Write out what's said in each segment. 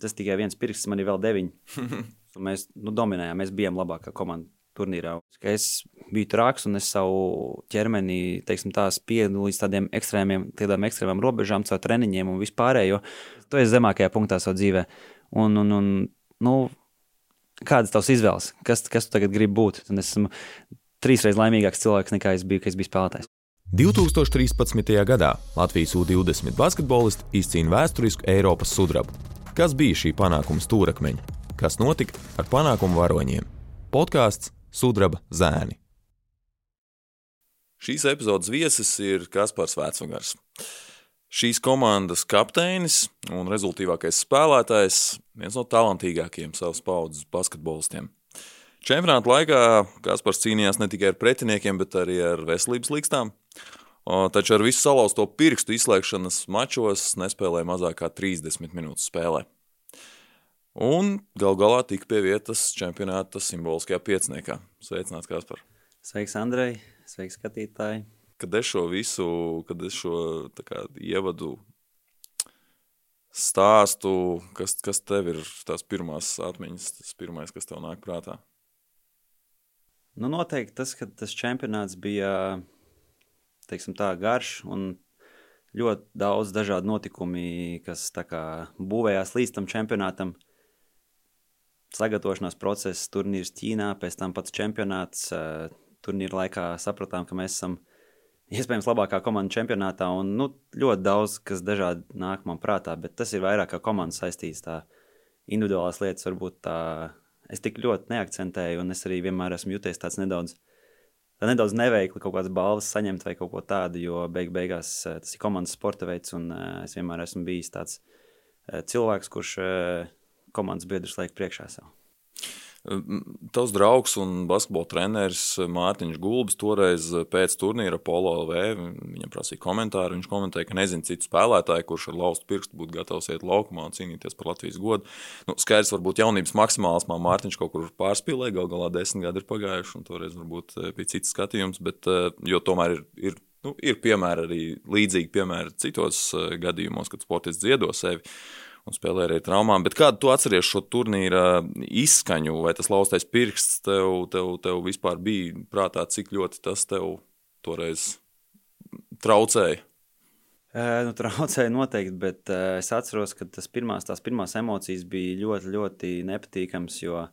tas tikai viens pirksts, man ir vēl deviņi. mēs nu, dominējām, mēs bijām labākā komanda turnīrā. Es biju traks un es savu ķermeni spiedu līdz tādiem ekstrēmiem, tādām ekstrēmām robežām, caur treniņiem un vispārējo. Tu esi zemākajā punktā savā dzīvē. Un, un, un, nu, kādas tavas izvēles? Kas, kas tu tagad gribi būt? Un es esmu trīsreiz laimīgāks cilvēks nekā es biju, kad es biju spēlētājs. 2013. gadā Latvijas U-20 basketbolisti izcīna vēsturisku Eiropas sudrabu. Kas bija šī panākuma stūrakmeņa? Kas notika ar panākumu varoņiem? Podkāsts Sudraba zēni. Šīs epizodes viesis ir Kaspars Vecvagars. Šīs komandas kapteinis un rezultātīvākais spēlētājs, viens no talantīgākajiem savas paudzes basketbolistiem. Čempionāta laikā Kaspars cīnījās ne tikai ar pretiniekiem, bet arī ar veselības līkstām. Taču ar visu salauzto pirkstu izslēgšanas mačos nespēlēja mazāk kā 30 minūtes spēlē. Un gal galā tika pie vietas čempionāta simboliskajā pieciniekā. Sveicināts, Kaspar! Sveiks, Andrej! Sveiks, skatītāji! Kad es šo visu, kad es šo kā, ievadu stāstu, kas, kas tev ir tās pirmās atmiņas, tas pirmais, kas tev nāk prātā? Nu, noteikti tas, ka tas čempionāts bija teiksim, tā, garš un ļoti daudz dažādu notikumu, kas kā, būvējās līdz tam čempionātam. Sagatavošanās process, turnīrs Ķīnā, pēc tam pats čempionāts. Turnīra laikā sapratām, ka mēs esam iespējams labākā komanda čempionātā. Un, nu, ļoti daudz kas dažādi nāk man prātā, bet tas ir vairāk kā komandas saistīts. Tā individuālās lietas varbūt tā es tik ļoti neakcentēju, un es arī vienmēr esmu jūties tāds nedaudz, nedaudz neveikli kaut kādas balvas saņemt vai kaut ko tādu, jo beig beigās eh, tas ir komandas sporta veids, un uh, es vienmēr esmu bijis tāds uh, cilvēks, kurš komandas biedrus liek priekšā sev. Tavs draugs un basketbola treneris Mārtiņš Gulbis toreiz pēc turnīra Polo LV viņam prasīja komentāru. Viņš komentēja, ka nezina citu spēlētāju, kurš ar laustu pirkstu būtu gatavs iet laukumā un cīnīties par Latvijas godu. Nu, skaidrs, varbūt jaunības maksimālismā Mārtiņš kaut kur pārspīlēja, gal galā desmit gadi ir pagājuši, un toreiz varbūt eh, bija cits skatījums, bet eh, tomēr ir, ir, nu, ir piemēri arī līdzīgi piemēri citos eh, gadījumos, kad sportists dziedo sevi un spēlē arī traumām. Bet kādu tu atceries šo turnīra izskaņu, vai tas laustais pirksts tev, tev, tev vispār bija prātā, cik ļoti tas tev toreiz traucēja? Uh, nu, traucēja noteikti, bet uh, es atceros, ka tas pirmās, tās pirmās emocijas bija ļoti, ļoti nepatīkamas, jo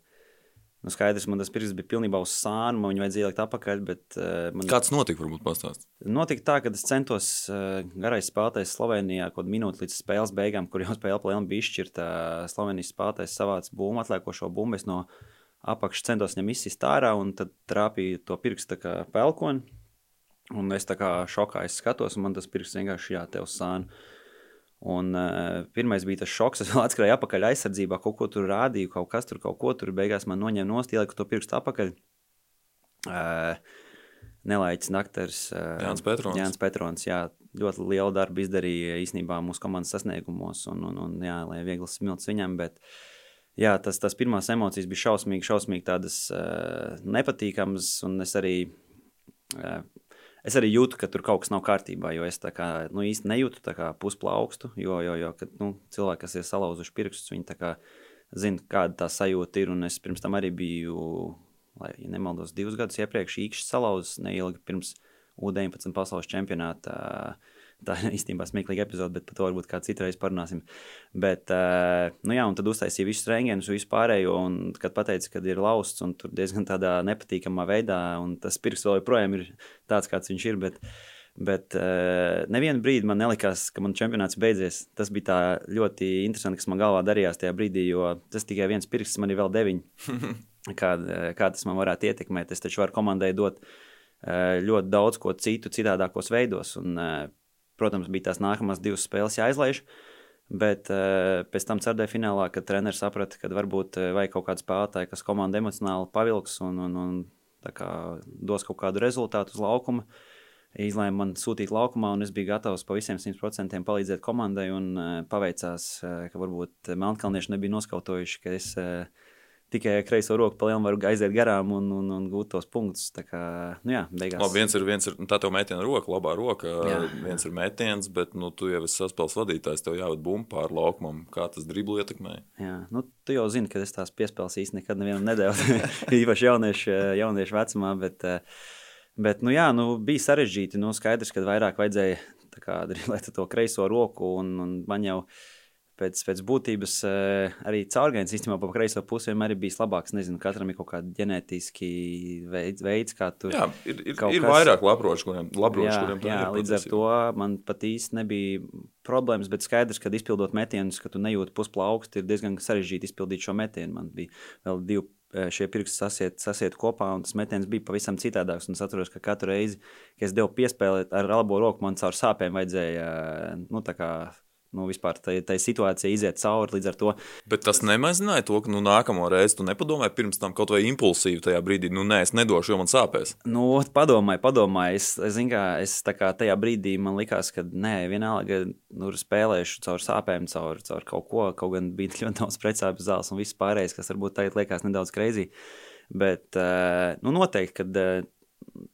Nu, skaidrs, man tas pirksts bija pilnībā uz sānu, man viņu vajadzēja ielikt apakaļ. Bet, uh, man... Kāds notika, varbūt pastāstīt? Notika tā, ka es centos uh, garais spēlētājs Slovenijā kaut minūti līdz spēles beigām, kur jau spēle plēnām bija izšķirta. Uh, Slovenijas spēlētājs savāca bumbu, atliekošo bumbu, no apakšas centos viņam izsist ārā un tad trāpīju to pirkstu kā pelkoni. Un es tā kā šokā es skatos, un man tas pirksts vienkārši jā, te uz sānu. Un, uh, pirmais bija tas šoks. Es vēl atskrēju atpakaļ aizsardzībā, kaut ko tur rādīju, kaut kas tur, kaut ko tur. Beigās man noņēma nost, ieliku to pirkstu atpakaļ. Uh, Nelaiķis Naktars, uh, Jānis Petrons. Jānis Petrons jā, ļoti lielu darbu izdarīja īstenībā mūsu komandas sasniegumos, un, un, un jā, lai viegls smilts viņam. Bet, jā, tas, tas pirmās emocijas bija šausmīgi, šausmīgi tādas uh, nepatīkamas, un es arī uh, es arī jūtu, ka tur kaut kas nav kārtībā, jo es kā, nu, īsti nejūtu pusplaukstu, jo, jo, jo kad, nu, cilvēki, kas ir salauzuši pirkstus, viņi kā, zina, kāda tā sajūta ir. Un es pirms tam arī biju, lai ja nemaldos, divus gadus iepriekš īkšķi salauzis neilgi pirms U-19 pasaules čempionāta. Uh, Tā ir īstenībā smieklīga epizode, bet par to varbūt kādā citā reizē parunāsim. Bet, uh, nu jā, un tad uztaisīja visus rēnģenus, visu pārējo, un kad pateica, ka ir lausts un tur diezgan tādā nepatīkamā veidā, un tas pirks vēl joprojām ir tāds, kāds viņš ir. Bet, Bet uh, nevienu brīdi man nelikās, ka man čempionāts beidzies. Tas bija ļoti interesanti, kas man galvā darījās tajā brīdī, jo tas tikai viens pirksts, man ir vēl deviņi. kā, kā tas man varētu ietekmēt? Es taču varu komandai dot uh, ļoti daudz ko citu, citādākos veidos. Un, uh, Protams, bija tās nākamās divas spēles jāizlaiž. Bet uh, pēc tam ceturtajā finālā, kad treneris saprata, ka varbūt uh, vajag kaut kādu spēlētāju, kas komandu emocionāli pavilks un, un, un kā, dos kaut kādu rezultātu uz laukuma, izlēma man sūtīt laukumā, un es biju gatavs pa visiem 100% palīdzēt komandai. Uh, paveicās, ka varbūt Melnkalnieši nebija noskautojuši, ka es uh, tikai kreiso roku pa lielu var aiziet garām un, un, un gūt tos punktus. Tā kā, nu jā, beigās. Labi, viens ir, viens ir nu, tā tev metiena roka, labā roka, Jā. viens ir metiens, bet nu, tu jau esi saspēles vadītājs, tev jāved bumbu pār laukumam, kā tas dribli ietekmē. Jā, nu, tu jau zini, ka es tās piespēles īsti nekad nevienam nedevu. Īpaši jauniešu, jauniešu vecumā. Bet, bet nu, jā, nu, bija sarežģīti. Nu, skaidrs, ka vairāk vajadzēja tā kā, driblēt to kreiso roku. Un, un man jau pēc, pēc būtības eh, arī caurgājienas īstenībā pa kreiso pusi vienmēr ir bijis labāks. Nezinu, katram ir kaut kāda ģenētiski veids, veids kā tur. Jā, ir, ir, ir kas- vairāk labroču, kuriem, labroču, jā, kuriem jā, ir līdz ar to man pat īsti nebija problēmas, bet skaidrs, ka izpildot metienus, ka tu nejūti pusplaukstu, ir diezgan sarežģīti izpildīt šo metienu. Man bija vēl divi eh, šie pirksti sasiet, sasiet kopā, un tas metiens bija pavisam citādāks. Un Es atceros, ka katru reizi, kad es devu piespēli ar labo roku, man caur sāpēm vajadzēja eh, nu, tā kā, nu, vispār tai, tai situācijai iziet cauri. Līdz ar to Bet tas nemazināja to, ka nu, nākamo reizi tu nepadomāji pirms tam kaut vai impulsīvi tajā brīdī, nu nē, es nedošu, jo man sāpēs. Nu, ot, padomāju, padomāju. Es, es, kā, es kā tajā brīdī man likās, ka nē, vienalga, nu, spēlēšu caur sāpēm, caur, caur kaut ko. Kaut gan bija ļoti daudz precāpju zāles un viss pārējais, kas varbūt tagad liekas nedaudz kreizī. Bet, eh, nu, noteikti, kad, eh,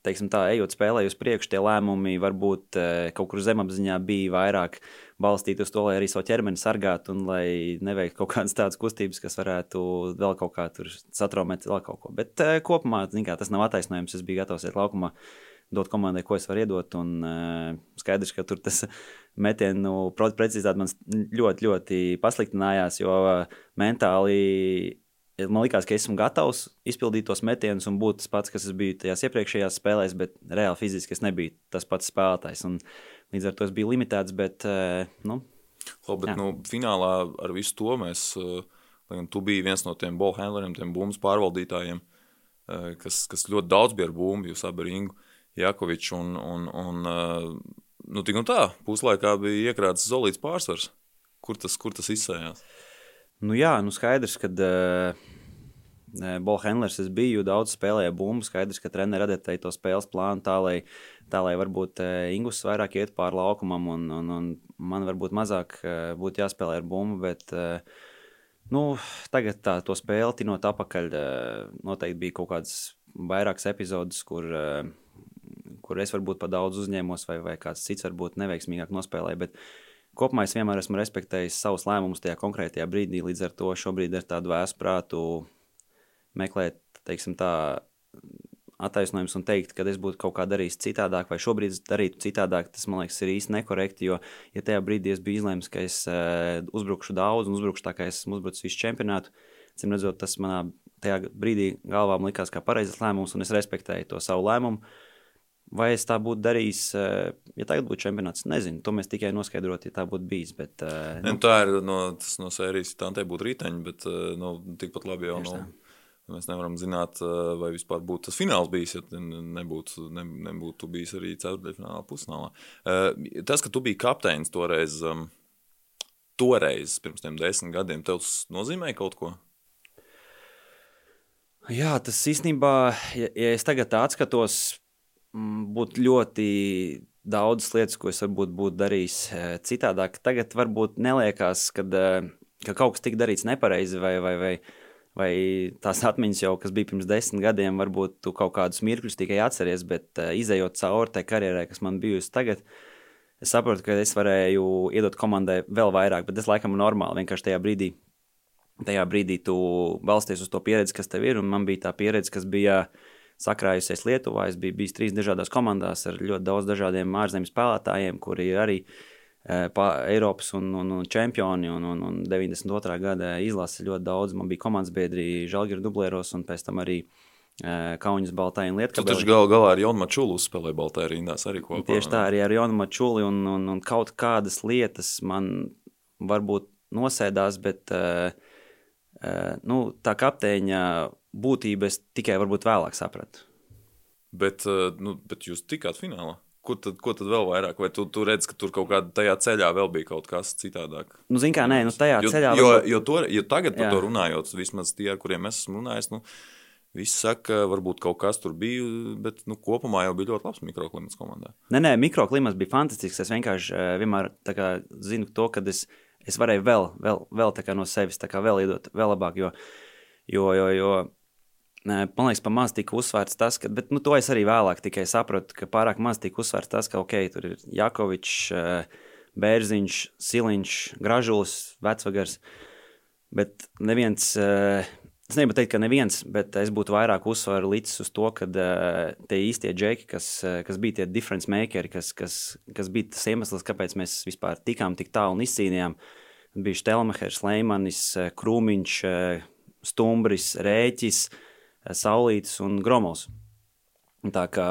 teiksim tā, ejot spēlē uz priekšu, tie lēmumi varbūt eh, kaut kur zemapziņā bija vairāk balstīti uz to, lai arī savu ķermeni sargātu un lai neveiktu kaut kādas tādas kustības, kas varētu vēl kaut kā tur satraumēt, vēl kaut ko. Bet eh, kopumā, kā, tas nav attaisnojums. Es biju gatavs iet laukumā, dot komandai, ko es varu iedot. Un uh, skaidrs, ka tur tas metienu precizitāte man ļoti, ļoti pasliktinājās, jo uh, mentāli man liekas, ka esmu gatavs izpildīt tos metienus un būt tas pats, kas es biju tajās iepriekšējās spēlēs, bet reāli fiziski es nebiju tas pats spēlētājs. Un līdz ar to es biju limitēts, bet uh, nu, Labi, bet Jā. nu, finālā ar visu to mēs, eh, lai gan tu biji viens no tiem ballhandleriem, tiem bumbas pārvaldītājiem, eh, kas, kas ļoti daudz bija ar bumbu, jūs abi ar Ingu Jakoviču. Un, un, un, eh, nu, tik un tā, puslaikā bija iekrāts zolīts pārsvars. Kur tas, kur tas izsējās? Nu, jā, nu skaidrs, ka uh, Bolhandlers es biju, daudz spēlēju bumbu. Skaidrs, ka treneris adaptēja to spēles plānu tā, lai, tā, lai varbūt uh, Ingus vairāk iet pāri laukumam, un, un, un man varbūt mazāk uh, būtu jāspēlē ar bumbu. Bet, nu, tagad tā, to spēli tinot apakaļ, noteikti bija kaut kādas vairākas epizodes, kur, kur es varbūt pa daudz uzņēmos, vai, vai kāds cits varbūt neveiksmīgāk nospēlēja. Bet, Kopumā es vienmēr esmu respektējis savus lēmumus tajā konkrētajā brīdī. Līdz ar to šobrīd ar tādu vēsprātu meklēt, teiksim, tā attaisnojums un teikt, ka es būtu kaut kā darījis citādāk, vai šobrīd darītu citādāk, tas man liekas, ir īsti nekorekti. Jo, ja tajā brīdī es biju izlēmis, ka es uh, uzbrukšu daudz un uzbrukšu tā, kā es esmu uzbrucis visu čempionātu, cim redzot, tas manā tajā brīdī galvā likās kā pareizs lēmums, un es respektēju to savu lēmumu. Vai es tā būtu darījis, uh, ja tagad būtu čempionāts? Nezinu, to mēs tikai noskaidrot, ja tā būtu bijis. Bet, uh, Nu, tā ir no, no sērijas, tā te būtu rīteņi, bet eh, nu, tikpat labi jau Tieši nu, tā. Mēs nevaram zināt, eh, vai vispār būtu tas fināls bijis, ja nebūtu, ne, nebūtu bijis arī ceturdaļfinālā, pusfinālā. Eh, Tas, ka tu biji kapteinis toreiz, um, toreiz pirms tiem desmit gadiem, tev tas nozīmē kaut ko? Jā, tas īstenībā, ja, ja es tagad atskatos, būtu ļoti daudz lietas, ko es varbūt būtu darījis eh, citādāk. Tagad varbūt neliekas, kad, ka kaut kas tika darīts nepareizi, vai, vai, vai, vai tās atmiņas jau, kas bija pirms desmit gadiem, varbūt tu kaut kādus mirkļus tikai atceries, bet eh, izējot cauri tai karjerai, kas man bijusi tagad. Es saprotu, ka es varēju iedot komandai vēl vairāk, bet tas laikam ir normāli. Vienkārši tajā brīdī tajā brīdī tu balsties uz to pieredzi, kas tev ir. Un man bija tā pieredze, kas bija sakrājusies Lietuvā. Es biju bijis trīs dažādās komandās ar ļoti daudz dažādiem ārzemju spēlētājiem, kuri ir arī pa Eiropas un, un, un čempioni. Un, un, un 92. gada izlase ļoti daudz. Man bija komandas biedri Žalgiris Dublēros un pēc tam arī eh, Kaunis Baltai un Tu Lietkabeli. taču gal galā ar Jonu Mačulu spēlēji Baltā rindās arī kopā. Tieši tā arī ar Jonu Mačuli, un, un, un kaut kādas lietas man varbūt nosēdās, bet uh, uh, nu, tā kapteiņa būtība es tikai varbūt vēlāk sapratu. Bet, eh, nu, bet jūs tikāt finālā. Kur tad, ko tad vēl vairāk? Vai tu, tu redz, ka tur kaut kādā tajā ceļā vēl bija kaut kas citādāk? Nu, zini, kā nē, nu, tajā Jo, ceļā jo, jo, to, jo tagad par Jā. to runājot, vismaz tie, kuriem es esmu runājis, nu, visi saka, ka varbūt kaut kas tur bija, bet nu, kopumā jau bija ļoti labs mikroklimats komandā. Nē, nē, mikroklimats bija fantastisks. Es vienkārši uh, vienmēr kā, zinu to, ka es, es varēju vēl, vēl, vēl no sevis vēl iedot vēl labāk. Jo, Jo, jo, jo man liekas, pa maz tika uzsvērts tas, ka, bet nu, to es arī vēlāk tikai sapratu, ka pārāk maz tika uzsvērts tas, ka ok, tur ir Jakovičs, Bērziņš, Siliņš, Gražulis, Vecvagars. Bet neviens, es negribu teikt, ka neviens, bet es būtu vairāk uzsvaru līdz uz to, ka tie īstie džeki, kas, kas bija tie difference makeri, kas, kas, kas bija tas iemesls, kāpēc mēs vispār tikām tik tālu un izcīnījām, bija Štelmachers, Leimanis, Krūmiņš, Stumbris, Rēķis, Saulītis un Gromovs. Tā kā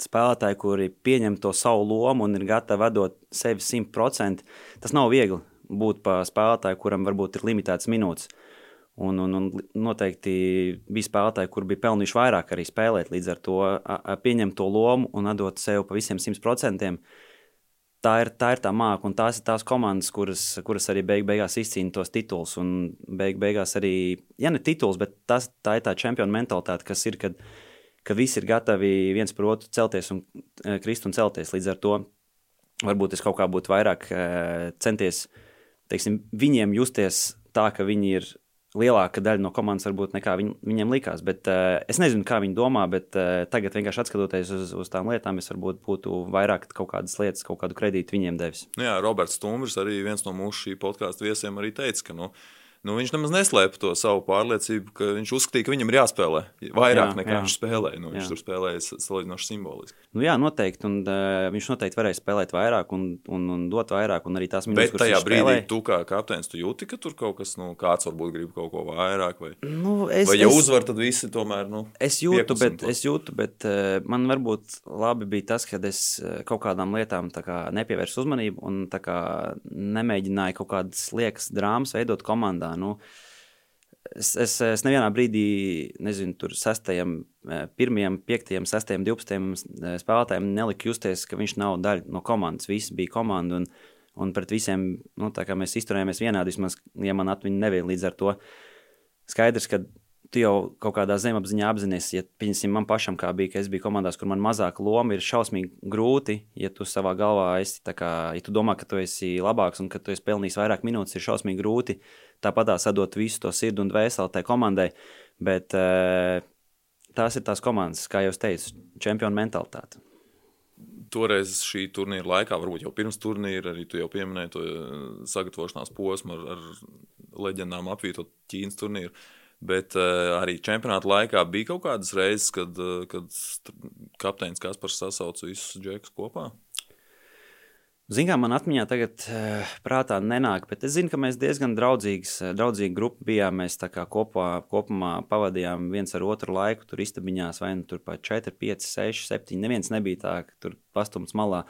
spēlētāji, kuri pieņem to savu lomu un ir gatavi dot sevi 100%, tas nav viegli būt par spēlētāju, kuram varbūt ir limitēts minūtes. Un, un, un noteikti bija spēlētāji, kur bija pelnījuši vairāk arī spēlēt. Līdz ar to pieņemt to lomu un atdot sev pa visiem 100%. Tā ir, tā ir tā māksla, un tās ir tās komandas, kuras, kuras arī beig, beigās izcīna tos titulus. Un beig, beigās arī, ja ne tituls, bet tas, tā ir tā čempionu mentalitāte, kas ir, kad, ka visi ir gatavi viens par otru celties un krist un celties. Līdz ar to varbūt es kaut kā būtu vairāk centies teiksim, viņiem justies tā, ka viņi ir lielāka daļa no komandas varbūt nekā viņ, viņiem likās. Bet, uh, es nezinu, kā viņi domā, bet uh, tagad vienkārši skatoties uz, uz tām lietām, es varbūt būtu vairāk kaut kādas lietas, kaut kādu kredītu viņiem devis. Nu jā, Roberts Stumbrs, arī viens no mūsu šī podkāstu viesiem, arī teica, ka nu, nu, viņš nemaz neslēpa to savu pārliecību, ka viņš uzskatīja, ka viņam ir jāspēlē vairāk jā, nekā jā. viņš spēlēja. Nu, viņš jā. tur spēlēja salīdzinoši simboliski. Nu, jā, noteikti. Un, uh, viņš noteikti varēja spēlēt vairāk un, un, un dot vairāk. Un arī tās minūtes, Bet tajā brīdī, spēlēja... tu kā kapteinis, tu jūti, ka tur kaut kas, nu, kāds varbūt grib kaut ko vairāk. Vai, nu, es, vai ja es, uzvar, tad visi tomēr. Nu, es jūtu, bet, es jūtu, bet uh, man varbūt labi bija tas, ka es kaut kādām lietām kā, nepievērsu uzmanību un kā, nemēģināju kaut kādas liekas drāmas veidot komandā. Nu, uh, es, es, es nevienā brīdī, nezinu, tur sastajam, e, pirmajam, piektajam, sastajam, divpadsmitajam e, spēlētājam neliku justies, ka viņš nav daļa no komandas. Visi bija komanda un, un pret visiem, nu, kā mēs izturējāmies vienādi, vismaz, ja man atmiņa nebija līdz ar to. Skaidrs, ka tu jau kaut kādā zemapziņā apzinājies, ja, pieņemsim, man pašam, kā bija, ka es biju komandās, kur man mazāka loma, ir šausmīgi grūti, ja tu savā galvā esi, kā, ja tu domā, ka tu esi labāks un ka tu esi pelnījis vairāk minūtes, ir šausmīgi grūti tāpat sadot visu to sirdi un dvēseli tai komandai. Bet uh, tās ir tās komandas, kā jau teicu, čempionu mentalitāte. Toreiz šī turnīra laikā, varbūt jau pirms turnīra, arī tu jau pieminēji to eh, sagatavošanās posmu ar, ar leģendām apvietot Ķīnas turnīru. Uh, Bet uh, arī čempionāta laikā bija kaut kādas reizes, kad, uh, kad kapteinis Kaspars sasauca visus džekus kopā. Zinām, man atmiņā tagad uh, prātā nenāk, bet es zinu, ka mēs diezgan draudzīgs, draudzīgi grupa bijām. Mēs kopā, kopumā pavadījām viens ar otru laiku, tur istabiņās, vai nu tur pa 4, 5, 6, 7. Neviens nebija tā, ka tur pastumts malā.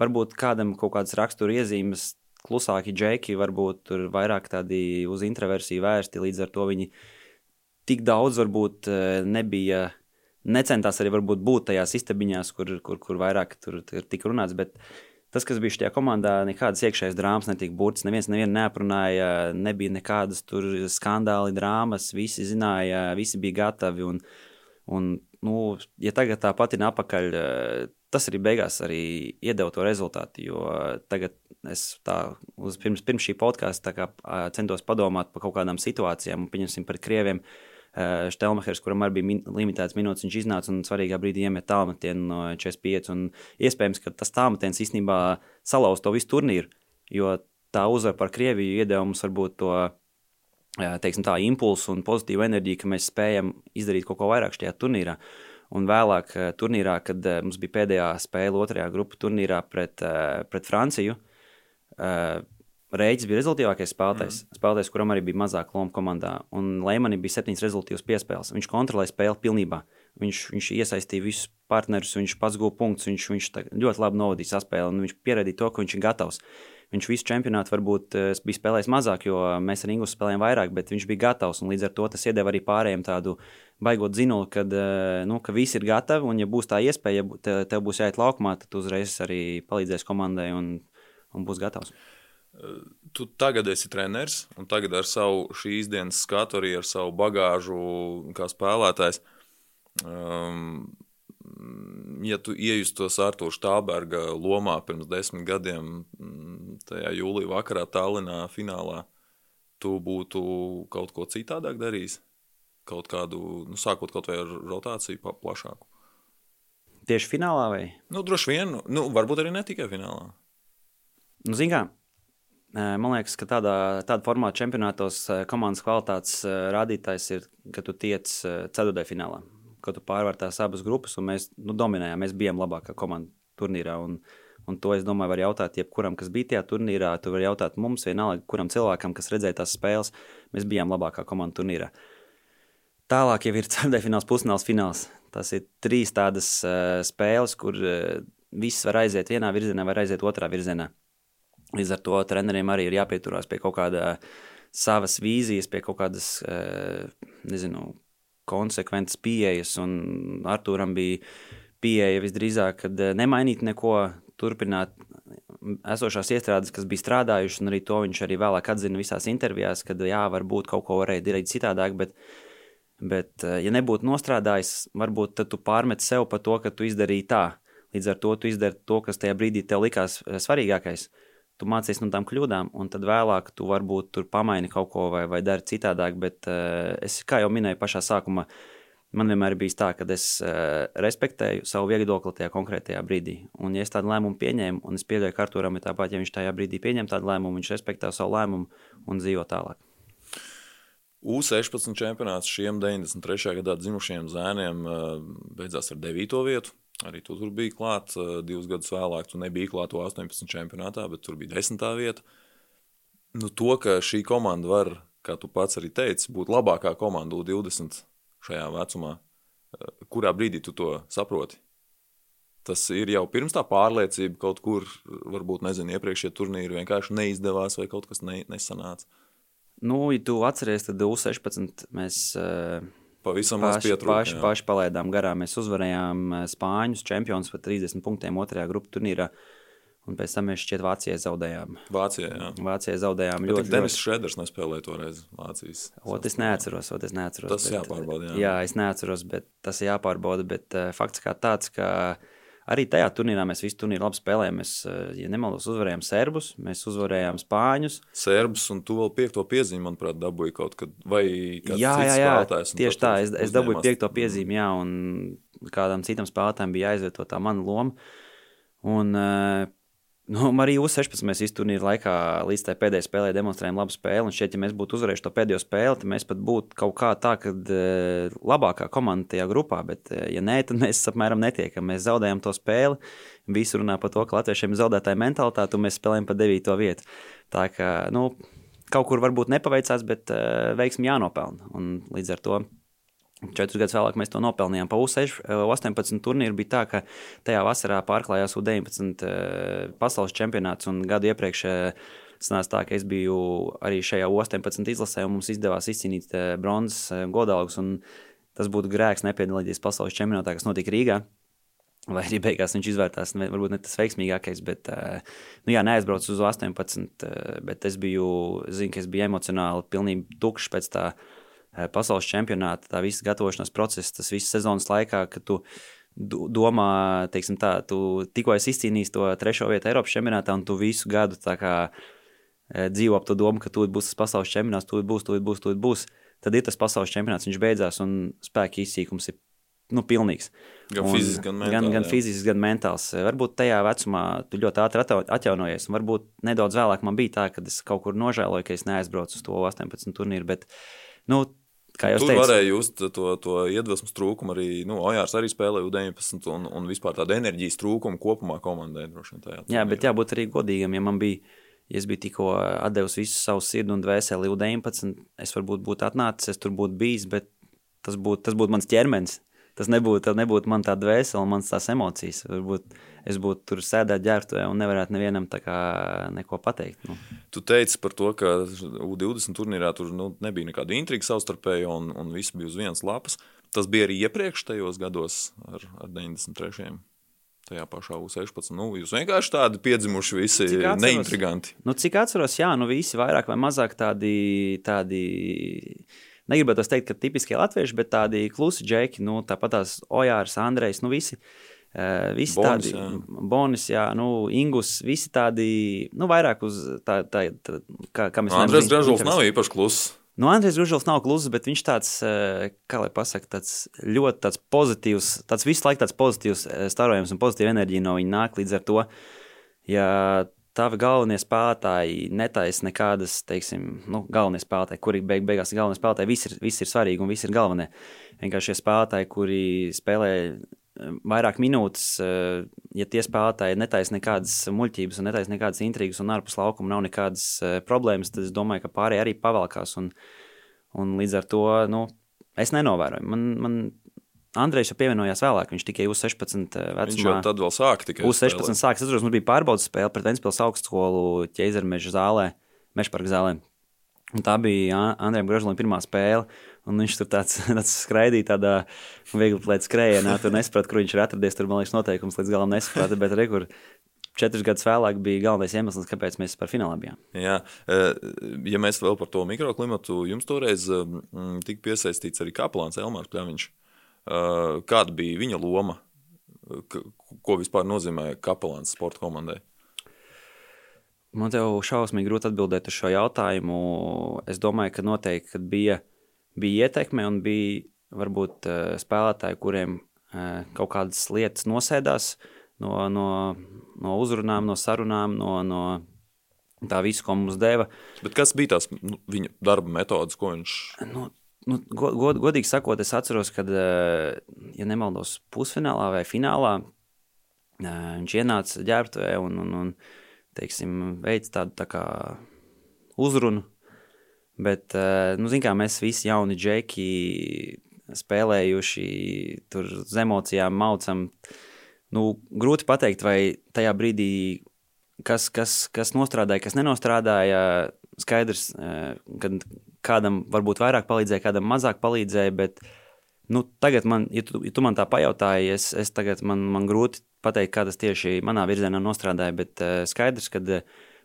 Varbūt kādam kaut kādas rakstura iezīmes, klusāki džeki, varbūt tur vairāk tādi uz introversiju vērsti, līdz ar to viņi viņi tik daudz varbūt eh, nebija. Necentās arī būt tajās istabiņās, kur, kur, kur vairāk tur, tika runāts. Bet tas, kas bija šajā komandā, nekādas iekšējas drāmas netika burts. Neviens nevienu neaprunāja, nebija nekādas tur skandāli, drāmas. Visi zināja, visi bija gatavi. Un, un, nu, ja tagad tā pati ir apakaļ, eh, tas arī beigās arī iedeva to rezultātu. Jo tagad es tā, uz, pirms, pirms šī podkāsta centos padomāt par kaut kādām situācijām, un pieņemsim par krieviem. Uh, Eh, Štelmachers, kuram arī bija min limitēts minūtes, viņš iznāca un svarīgā brīdī iemet tālmetienu no 45. Un iespējams, ka tas tālmetiens īstenībā salauz to visu turnīru, jo tā uzvara par Krieviju iedeva mums varbūt to eh, teiksim, tā, impulsu un pozitīvu enerģiju, ka mēs spējam izdarīt kaut ko vairāk šajā turnīrā. Un vēlāk, eh, turnīrā, kad mums bija pēdējā spēle otrajā grupu turnīrā pret, pret Franciju, Reģis bija rezultātīvākais spēlētājs, mm. spēlētājs, kuram arī bija mazāka loma komandā. Un Lēmanim bija septiņas rezultātīvas piespēles. Viņš kontrolēja spēli pilnībā. Viņš, viņš iesaistīja visus partnerus, viņš pats guva punktus, viņš, viņš ļoti labi novadīja saspēli un viņš pierādīja to, ka viņš ir gatavs. Viņš visu čempionātu varbūt eh, bija spēlējis mazāk, jo mēs ar Ingūnu spēlējām vairāk, bet viņš bija gatavs. Līdz ar to tas iedeva arī pārējiem tādu baigot zinuli, kad, eh, nu, ka visi ir gatavi. Un, ja būs tā iespēja, ja tev būs jāiet laukumā, tad uzreiz arī palīdzēs komandai un, un būs gatavs. Tu tagad esi treneris, un tagad ar savu šīs dienas skatu, arī ar savu bagāžu, kā spēlētājs. Um, ja tu iejustos Arthūra Štāberga lomā pirms desmit gadiem, mm, tajā jūlijā vakarā Tallinā finālā, tu būtu kaut ko citādāk darījis? Kaut kādu, nu, sākot kaut vai ar rotāciju pa- plašāku. Tieši finālā vai? Nu, droši vien, nu, varbūt arī ne tikai finālā. Nu, zin kā, eh, man liekas, ka tādā, tādā formāta čempionātos eh, komandas kvalitātes eh, rādītājs ir, ka tu tiec eh, ceturtajā finālā, ka tu pārvar tās abas grupas, un mēs nu, dominējām, mēs bijām labākā komanda turnīrā. Un, un to es domāju, var jautāt jebkuram, kas bija tajā turnīrā. Tu vari jautāt mums, vienalga, kuram cilvēkam, kas redzēja tās spēles, mēs bijām labākā komanda turnīrā. Tālāk jau ir ceturdaļfināls, pusfināls, fināls. Tas ir trīs tādas uh, spēles, kur uh, viss var aiziet vienā virzienā, var aiziet otrā virzienā. Līdz ar to treneriem arī ir jāpieturās pie kaut kāda savas vīzijas, pie kaut kādas, uh, nezinu, konsekventas pieejas. Un Arthūram bija pieeja visdrīzāk, kad eh, nemainīt neko, turpināt esošās iestrādes, kas bija strādājušas, un arī to viņš arī vēlāk atzina visās intervijās, kad jā, varbūt kaut ko varēja darīt citādāk, bet, bet eh, ja nebūtu nostrādājis, varbūt tad tu pārmet sev par to, ka tu izdarīji tā. Līdz ar to tu izdari to, kas tajā brīdī tev likās eh, svarīgākais. Tu mācies no tām kļūdām, un tad vēlāk tu varbūt tur pamaini kaut ko vai, vai dari citādāk. Bet uh, es, kā jau minēju pašā sākumā, man vienmēr bijis tā, ka es uh, respektēju savu viedokli tajā konkrētajā brīdī. Un, ja es tādu lēmumu pieņēmu, un es pieļauju, ka Arturam ir tāpat, ja viņš tajā brīdī pieņem tādu lēmumu, viņš respektē savu lēmumu un dzīvo tālāk. U16 čempionāts šiem 93. gadā dzimušiem zēniem eh, beidzās ar 9. vietu. Arī tu tur biji klāts eh, divus gadus vēlāk. Tu nebija klāts 18 čempionātā, bet tur bija 10. vieta. Nu, to, ka šī komanda var, kā tu pats arī teici, būt labākā komanda U20 šajā vecumā, eh, kurā brīdī tu to saproti? Tas ir jau pirms tā pārliecība kaut kur, varbūt nezinu, iepriekšējie turnīri vienkārši neizdevās vai kaut kas ne, nesanāca. Nu, ja tu atceries, tad U16 mēs uh, Pavisam maz paši, pietrūka. paši, paši palaidām garām. Mēs uzvarējām eh, Spāņus, čempionus par 30 punktiem otrajā grupu turnīrā. Un pēc tam mēs šķiet Vācijai zaudējām. Vācijā, jā. Vācijai zaudējām Bet ļoti, Denis. Šreders nespēlēja toreiz Vācijas. Ot, es neatceros, ot, es neatceros. Tas jāpārbauda, jā. jā, es neatceros, bet tas ir jāpārbauda. Bet uh, fakts kā tāds, ka arī tajā turnīrā mēs visu turnīru labi spēlējām. Mēs, uh, ja nemaldos, uzvarējām serbus, mēs uzvarējām spāņus. Serbs un tu vēl piekto piezīmi, manuprāt, dabūji kaut kad. Vai Jā, jā, jā tieši tā. Es, es dabūju uzņēmās- piekto piezīmi, jā, un kādam citam spēlētājam bija jāizvieto tā mana loma. Un, uh, Nu, arī U16 mēs visu turnīru laikā līdz tai pēdējai spēlē demonstrējām labu spēli. Un šeit, ja mēs būtu uzvarējuši to pēdējo spēli, tad mēs pat būtu kaut kā tā, ka e, labākā komanda tajā grupā. Bet, e, ja nē, tad mēs apmēram netiekam. Mēs zaudējam to spēli. Visi runā par to, ka latviešiem ir zaudētāja mentalitāte, un mēs spēlējam pa devīto vietu. Tā kā nu, kaut kur varbūt nepaveicās, bet uh, veiksmi jānopelna. Un līdz ar to Četrus gadus vēlāk mēs to nopelnījām. Pa U18 turnīru bija tā, ka tajā vasarā pārklājās U19 eh, pasaules čempionāts un gadu iepriekš. eh, Sanāca tā, ka es biju arī šajā U18 izlasē, un mums izdevās izcīnīt eh, bronzas eh, godalgus. Tas būtu grēks nepiedalīties pasaules čempionātā, kas notika Rīgā. Vai arī beigās viņš izvērtās, varbūt ne tas veiksmīgākais, bet, eh, nu, jā, neaizbraucu uz 18, eh, bet es biju, zinu, ka es biju emocionāli pilnīgi tukšs pēc tā eh, pasaules čempionāta, tā visa gatavošanās procesa, tas viss sezonas laikā, kad tu do- domā, teiksim tā, tu tikko esi izcīnījis to trešo vietu Eiropas čempionātā, un tu visu gadu kā eh, dzīvo ap to domu, ka tūlīt būs tas pasaules čempionāts, tūlīt būs, tūlīt būs, tūlīt būs. Tad ir tas pasaules čempionāts, viņš beidzās, un spēka izsīkums ir nu, pilnīgs. Gan fizisks, gan gan, mentāli, gan jā. fizisks, gan mentāls. Varbūt tajā vecumā tu ļoti ātri atjau- atjaunojies. un Varbūt nedaudz vēlāk man bija tā, ka es kaut kur nožēloju, ka es neaizbraucu uz to 18 turnīru. Bet, nu, kā jau teicu, varēja just to, to iedvesmas trūkumu. Arī nu, Ojārs arī spēlēja U19 un, un vispār tādu enerģijas trūkumu kopumā komandai. vien tajā Jā, bet jābūt arī godīgam. Ja man bija, ja es biju tikko devis visu savu sirdi un dvēseli U19, es varbūt būtu atnācis, es tur būtu bijis, bet tas būtu, tas būtu mans ķermenis. Tas nebūtu, nebūtu man tā dvēsele, mans tās emocijas. Varbūt es būtu tur sēdēt ģērbtuvē un nevarētu nevienam tā kā neko pateikt. Nu. Tu teici par to, ka U20 turnīrā tur nu, nebija nekāda intriga savstarpēji, un, un viss bija uz vienas lapas. Tas bija arī iepriekš tajos gados, ar, ar 93. Tajā pašā U16. Nu, jūs vienkārši tādi piedzimuši, visi atceros? neintriganti. Nu, cik atceros, jā, nu visi vairāk vai mazāk tādi, tādi negribētu teikt, ka tipiskie latvieši, bet tādi klusi džeki, nu, tāpat tās Ojārs, Andrejs, nu visi. Uh, visi Bonis, tādi jā. bonis, jā, nu, Ingus, visi tādi, nu, vairāk uz tā, tā, tā kā, kā mēs Nu, Andrēs Gražuls nav īpaši kluss. Nu, Andrejs Gružels nav kluss, bet viņš tāds, eh, kā lai pasakā, tāds ļoti tāds pozitīvs, tāds visu laiku tāds pozitīvs eh, starojums un pozitīva enerģija no viņa nāk līdz ar to, ja tavi galvenie spēlētāji netaisa nekādas, teiksim, nu, galvenie spēlētāji, kuri beig, beigās ir galvenie spēlētāji, visi ir, visi ir svarīgi un visi ir galvenie. Vienkārši šie spēlētāji, kuri spēlē eh, vairāk minūtes, eh, ja tie spēlētāji netaisa nekādas muļķības un netaisa nekādas intrigas un ārpus laukuma nav nekādas eh, problēmas, tad es domāju, ka pārējie arī pavalkās un, un līdz ar to, nu, es nenovēroju. Man, man Andrejs jau pievienojās vēlāk, viņš tikai uz 16 Viņš jau vecumā. tad vēl sāka tikai Uz 16 sākas, es atceros, mums bija pārbaudas spēle pret Ventspils augstskolu ķēzermeža zālē, Mešparka zālē. Un tā bija Andrejam Gražulim pirmā spēle, un viņš tur tāds, tāds skraidīja tādā viegli plēc skrējienā, tur nesaprata, kur viņš ir atradies, tur, man liekas, noteikums līdz galam nesaprata, bet re, kur četrus gadus vēlāk bija galvenais iemesls, kāpēc mēs par finālā bijām. Jā, eh, ja mēs vēl par to mikroklimatu, jums toreiz mm, tika piesaistīts arī kapelāns Elmārs Pļaviņš. Eh, Kāda bija viņa loma? Ko vispār nozīmē kapelāns sporta komandai? Man te jau šausmīgi grūti atbildēt uz šo jautājumu. Es domāju, ka noteikti bija, bija ietekme un bija varbūt eh, spēlētāji, kuriem eh, kaut kādas lietas nosēdās no, no, no uzrunām, no sarunām, no, no tā visa, ko mums deva. Bet kas bija tās nu, viņa darba metodas, ko viņš Nu, nu, go, god, godīgi sakot, es atceros, kad, eh, ja nemaldos, pusfinālā vai finālā eh, viņš ienāca ģērbtuvē un, un, un teiksim, veids tādu tā kā uzrunu. Bet, eh, nu, zin kā, mēs visi jauni džeki spēlējuši, tur uz emocijām maucam. Nu, grūti pateikt, vai tajā brīdī, kas, kas, kas nostrādāja, kas nenostrādāja, skaidrs, kad kādam varbūt vairāk palīdzēja, kādam mazāk palīdzēja, bet nu, tagad man, ja tu, ja tu man tā pajautāji, es, es tagad man, man grūti pateikt, kā tas tieši manā virzienā nostrādāja, bet uh, skaidrs, ka uh,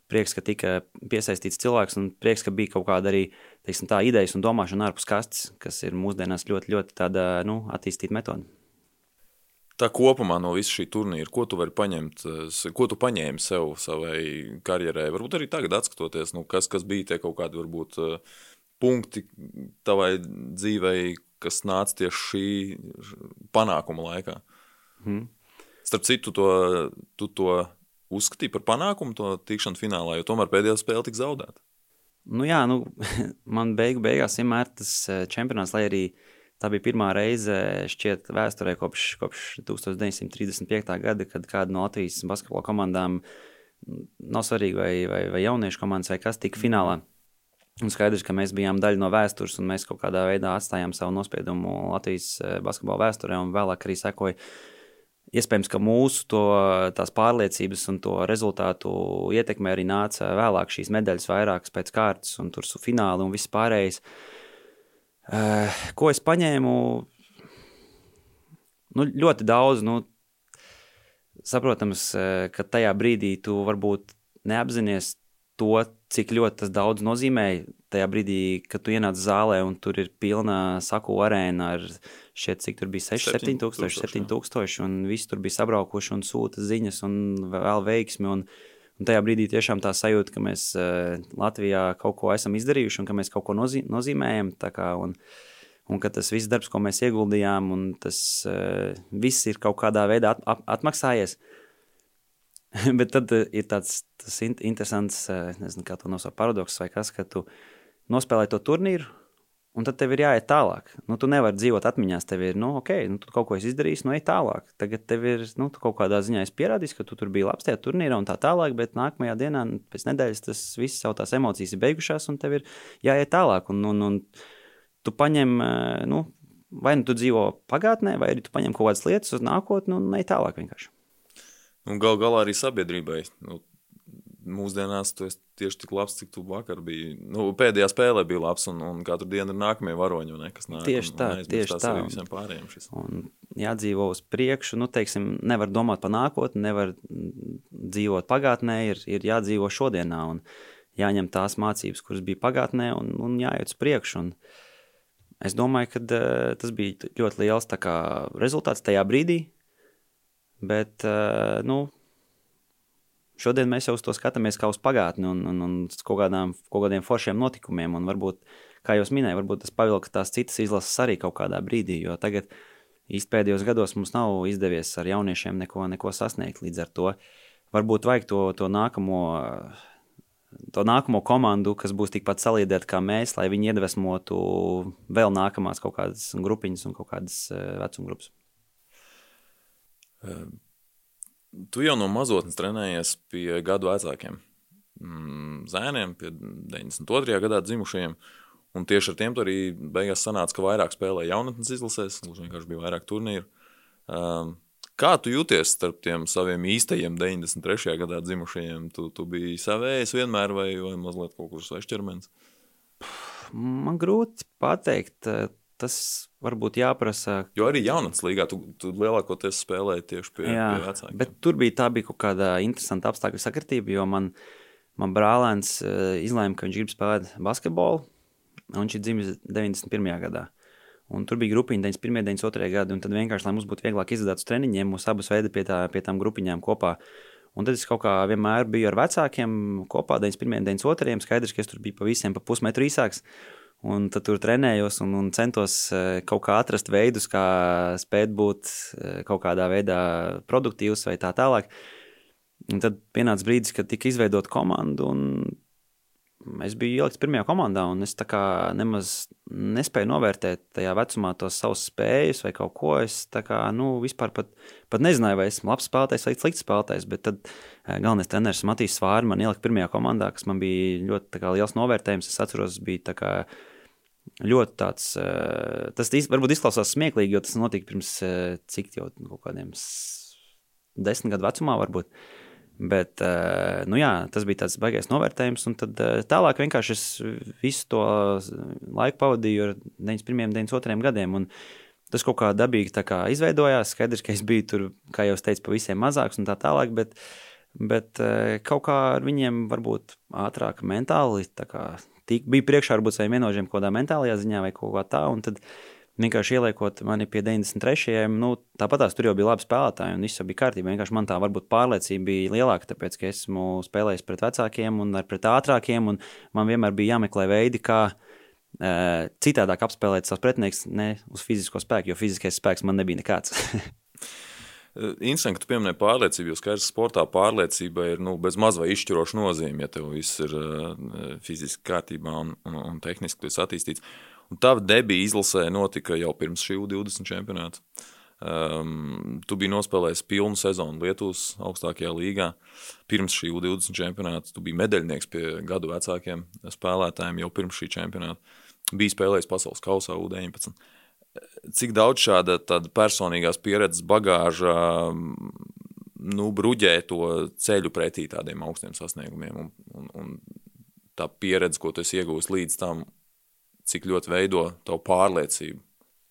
prieks, ka tika piesaistīts cilvēks un prieks, ka bija kaut kāda arī teiksim, tā idejas un domāšana ārpus kastes, kas ir mūsdienās ļoti, ļoti tāda, nu, attīstīta metode. Tā kopumā no visa šī turnīra, ko tu vari paņemt, s- ko tu paņēmi sev savai karjerai? Varbūt arī tagad, skatoties, nu, kas, kas bija tie kaut kādi varbūt, eh, punkti tavai dzīvei, kas nāca tieši šī panākuma laikā. Mhm. Starp citu, to, tu to uzskatīji par panākumu, to tikšanu finālā, jo tomēr pēdējā spēle tika zaudēta. Nu, jā, nu, man beigu, beigās vienmēr tas eh, čempionāts, lai arī tā bija pirmā reize šķiet vēsturē kopš, kopš 1935. gada, kad kāda no Latvijas basketbola komandām, nav svarīgi vai, vai, vai jauniešu komandas vai kas, tika finālā. Un skaidrs, ka mēs bijām daļa no vēstures, un mēs kaut kādā veidā atstājām savu nospiedumu Latvijas eh, basketbola vēsturē, un vēlāk arī sekoja Iespējams, ka mūsu to, tās pārliecības un to rezultātu ietekmē arī nāca vēlāk šīs medaļas vairākas pēc kārtas, un tur su fināli un viss pārējais. Uh, ko es paņēmu? Nu, ļoti daudz. Nu, saprotams, eh, ka tajā brīdī tu varbūt neapzinājies to, cik ļoti tas daudz nozīmē. Tajā brīdī, kad tu ienāc zālē un tur ir pilna saku arēna ar šeit, cik tur bija 6, 7 tūkstoši, 7 tūkstoši, un visi tur bija sabraukuši un sūta ziņas un vēl veiksmi. Un, un tajā brīdī tiešām tā sajūta, ka mēs uh, Latvijā kaut ko esam izdarījuši un ka mēs kaut ko nozī nozīmējam. Kā, un, un ka tas viss darbs, ko mēs ieguldījām, un tas uh, viss ir kaut kādā veidā at, at, atmaksājies. Bet tad uh, ir tāds in interesants, uh, nezinu, kā to nosaukt, paradoks vai kas, ka tu nospēlē to turnīru, un tad tev ir jāiet tālāk. Nu, tu nevari dzīvot atmiņās, tev ir, nu, ok, nu, tu kaut ko esi izdarījis, nu, ej tālāk. Tagad tev ir, nu, tu kaut kādā ziņā esi pierādījis, ka tu tur biji labs tajā turnīrā un tā tālāk, bet nākamajā dienā, nu, pēc nedēļas, tas viss jau tās emocijas ir beigušās, un tev ir jāiet tālāk. Un, un, un tu paņem, eh, nu, vai nu tu dzīvo pagātnē, vai arī tu paņem kaut kādas lietas uz nākotni un ej tālāk vienkārši. Un gal galā arī sabiedrībai. Nu, mūsdienās tu esi tieši tik labs, cik tu vakar biji. Nu, pēdējā spēlē bija labs, un, un katru dienu ir nākamie varoņi, ne, kas nāk. Tieši un, tā, un tieši tā. Arī visiem pārējiem šis. Un jādzīvo uz priekšu, nu, teiksim, nevar domāt par nākotni, nevar dzīvot pagātnē, ir, ir jādzīvo šodienā un jāņem tās mācības, kuras bija pagātnē, un, un jāiet uz priekšu. Un es domāju, ka uh, tas bija ļoti liels kā, rezultāts tajā brīdī. Bet, uh, nu, šodien mēs jau uz to skatāmies kā uz pagātni un, un, un kaut, kādām, kaut kādiem foršiem notikumiem. Un varbūt, kā jau minēju, varbūt tas pavilka tās citas izlases arī kaut kādā brīdī, jo tagad īstenībā pēdējos gados mums nav izdevies ar jauniešiem neko, neko sasniegt. Līdz ar to varbūt vajag to, to nākamo. To nākamo komandu, kas būs tikpat saliedēta kā mēs, lai viņi iedvesmotu vēl nākamās kaut kādas grupiņas un kaut kādas eh, vecuma grupas. Tu jau no mazotnes trenējies pie gadu vecākiem mm, zēniem, pie 92. gadā dzimušajiem. Un tieši ar tiem arī beigās sanāca, ka vairāk spēlēja jaunatnes izlasēs, gluži vienkārši bija vairāk turnīru. Um, kā tu jūties starp tiem saviem īstajiem 93. gadā dzimušajiem? Tu, tu biji savējs vienmēr vai, vai mazliet kaut kur svešķermenis? Man grūti pateikt. Tas varbūt jāprasa. Jo arī jaunatnes līgā tu, tu lielākoties spēlēji tieši pie, Jā, pie vecākiem. Bet tur bija tā bija kaut kāda interesanta apstākļu sakritība, jo man, man brālēns izlēma, ka viņš grib spēlēt basketbolu un viņš ir dzimis 91. gadā. Un tur bija grupiņa 91. un 92. gada, un tad vienkārši, lai mums būtu vieglāk izdarīt uz treniņiem, mūs abus veida pie, tā, pie tām grupiņām kopā. Un tad es kaut kā vienmēr biju ar vecākiem kopā, 91. un 92. Skaidrs, ka es tur biju pa visiem pa pusmetru īsāks. Un tad tur trenējos un, un centos eh, kaut kā atrast veidus, kā spēt būt eh, kaut kādā veidā produktīvs vai tā tālāk. Un tad pienāca brīdis, kad tika izveidota komanda, un es biju ielikts pirmajā komandā, un es nemaz nespēju novērtēt tajā vecumā tos savus spējas vai kaut ko. Es kā, nu, vispār pat, pat nezināju, vai esmu labs spēlētājs vai slikts spēlētājs. Bet tad eh, galvenais treneris Matīs Svārs man ielika pirmajā komandā, kas man bija ļoti kā, liels novērtējums. Es atceros, bija kā ļoti tāds, eh, tas varbūt izklausās smieklīgi, jo tas notika pirms eh, cik jau kaut kādiem desmit gadu vecumā varbūt. Bet, eh, nu jā, tas bija tāds baigais novērtējums. Un tad eh, tālāk vienkārši es visu to laiku pavadīju ar 91. un 92. gadiem. Un tas kaut kā dabīgi kā izveidojās. Skaidrs, ka es biju tur, kā jau teicu, pavisam mazāks un tā tālāk. Bet, bet eh, kaut kā ar viņiem varbūt ātrāk mentāli. Kā, tīk, bija priekšā varbūt saviem vienožiem kaut kādā mentālajā ziņā vai kaut kā tā. Un tad vienkārši ieliekot mani pie 93. Nu, tāpat tās tur jau bija labi spēlētāji, un viss bija kārtībā. Vienkārši man tā varbūt pārliecība bija lielāka, tāpēc, ka esmu spēlējis pret vecākiem un pret ātrākiem, un man vienmēr bija jāmeklē veidi, kā e, citādāk apspēlēt savus pretinieks ne uz fizisko spēku, jo fiziskais spēks man nebija nekāds. Interesanti, ka tu pieminēji pārliecību, jo skaidrs, sportā pārliecība ir nu, bez maz vai izšķiroša nozīme, ja tev viss ir uh, fiziski kārtībā un, un, un tehniski attīstīts. Un tava debija izlasē notika jau pirms šī U20 čempionāta. Um, tu biji nospēlējis pilnu sezonu Lietuvas augstākajā līgā. Pirms šī U20 čempionāta tu biji medaļnieks pie gadu vecākiem spēlētājiem jau pirms šī čempionāta. Biji spēlējis pasaules kausā U19. Cik daudz šāda personīgās pieredzes bagāža nu, bruģē to ceļu pretī tādiem augstiem sasniegumiem un, un, un tā pieredze, ko tu esi iegūst līdz tam, cik ļoti veido tavu pārliecību.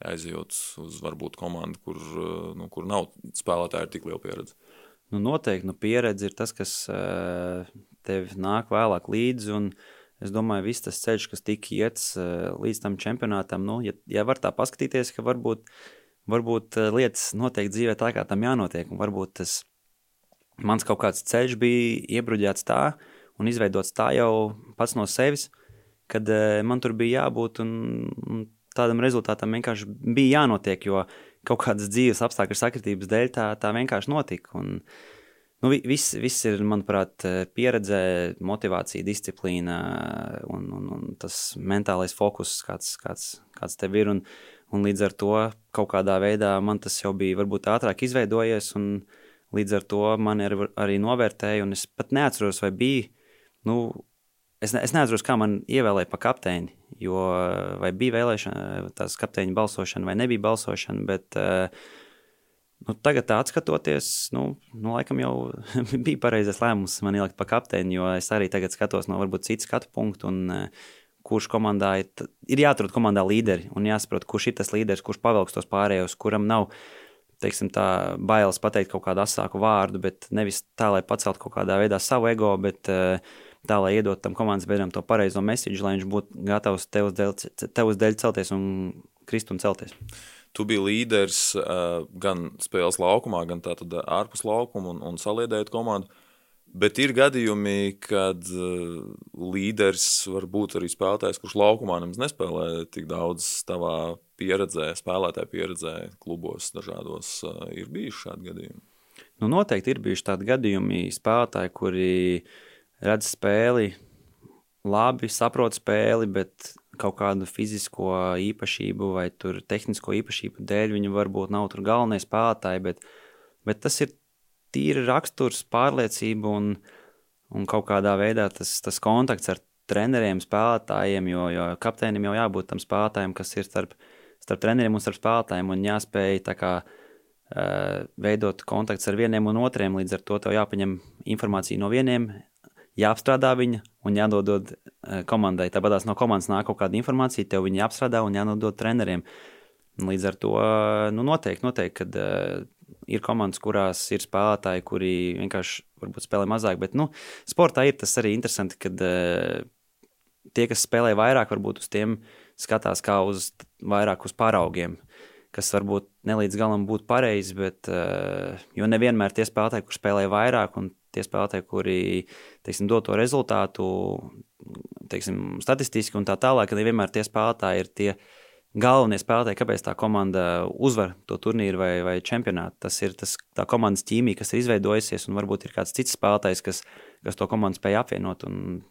Aizejot uz varbūt komandu, kur, nu, kur nav spēlētāji ar tik lielu pieredzi. Nu, noteikti nu, pieredze ir tas, kas uh, tev nāk vēlāk līdzi. Un, es domāju, viss tas ceļš, kas tika iets uh, līdz tam čempionātam, nu, ja, ja var tā paskatīties, ka varbūt, varbūt lietas notiek dzīvē tā, kā tam jānotiek. Un varbūt tas mans kaut kāds ceļš bija iebruģēts tā un izveidots tā jau pats no sevis. Kad uh, man tur bija jābūt un, un tādam rezultātam vienkārši bija jānotiek, jo kaut kādas dzīves apstākļu sakritības dēļ tā, tā vienkārši notika. Un, nu, viss, viss ir, manuprāt, eh, pieredze, motivācija, disciplīna un, un, un tas mentālais fokus, kāds, kāds, kāds tev ir. Un, un līdz ar to kaut kādā veidā man tas jau bija varbūt ātrāk izveidojies, līdz ar to man ir arī novērtēja, un es pat neatceros, vai bija, nu, Es, ne, es neatceros, kā man ievēlēja par kapteini, jo vai bija vēlēšana, tās kapteiņa balsošana vai nebija balsošana, bet uh, nu, tagad atskatoties, nu, nu laikam jau bija pareizais lēmums man ielikt par kapteini, jo es arī tagad skatos no varbūt citu skatu punktu un kurš komandā ir, ir jāatrod komandā līderi un jāsaprot, kurš ir tas līderis, kurš pavilks tos pārējos, kuram nav teiksim, tā, bailes pateikt kaut kādu asāku vārdu, bet nevis tā, lai paceltu kaut kādā veidā savu ego, bet uh, tā, lai iedot tam komandas biedram to pareizo mesiģu, lai viņš būtu gatavs tev uz dēļ, tev uz dēļ celties un krist un celties. Tu biji līderis uh, gan spēles laukumā, gan ārpus laukuma un, un saliedējot komandu. Bet ir gadījumi, kad uh, līderis var būt arī spēlētājs, kurš laukumā nemaz nespēlē tik daudz savā pieredzē, spēlētāja pieredzē, klubos dažādos. Uh, ir bijuši šādi gadījumi. Nu, noteikti ir bijuši tādi gadījumi, spēlētāji, kuri redz spēli, labi saprot spēli, bet kaut kādu fizisko īpašību vai tehnisko īpašību dēļ viņi varbūt nav tur galvenie spēlētāji, bet, bet tas ir tīri raksturs, pārliecība un, un kaut kādā veidā tas, tas kontakts ar treneriem, spēlētājiem, jo, jo kapteinim jau jābūt tam spēlētājiem, kas ir starp, starp treneriem un starp spēlētājiem, un jāspēj tā kā uh, veidot kontakts ar vieniem un otriem, līdz ar to tev jāpaņem informācija no vieniem, jāapstrādā viņa un jādod komandai. Tāpat no komandas nāk kaut kāda informācija, tev viņa jāapstrādā un jānodod treneriem. Līdz ar to nu, noteikti, noteikti kad, uh, ir komandas, kurās ir spēlētāji, kuri vienkārši varbūt spēlē mazāk. Bet nu, sportā ir tas arī interesanti, kad uh, tie, kas spēlē vairāk, varbūt uz tiem skatās kā uz vairāk uz paraugiem. Kas varbūt nelīdz galam būtu pareizi, bet uh, jo nevienmēr tie spēlētāji, kuriem spēlē vairāk, un tie spēlētāji, kuri teiksim, dod to rezultātu, teiksim, statistiski un tā tālāk, nevienmēr tie spēlētāji ir tie galvenie spēlētāji, kāpēc tā komanda uzvar to turnīru vai, vai čempionātu. Tas ir tas, tā komandas ķīmija, kas ir izveidojusies, un varbūt ir kāds cits spēlētājs, kas, kas to komandu spēj apvienot. Un...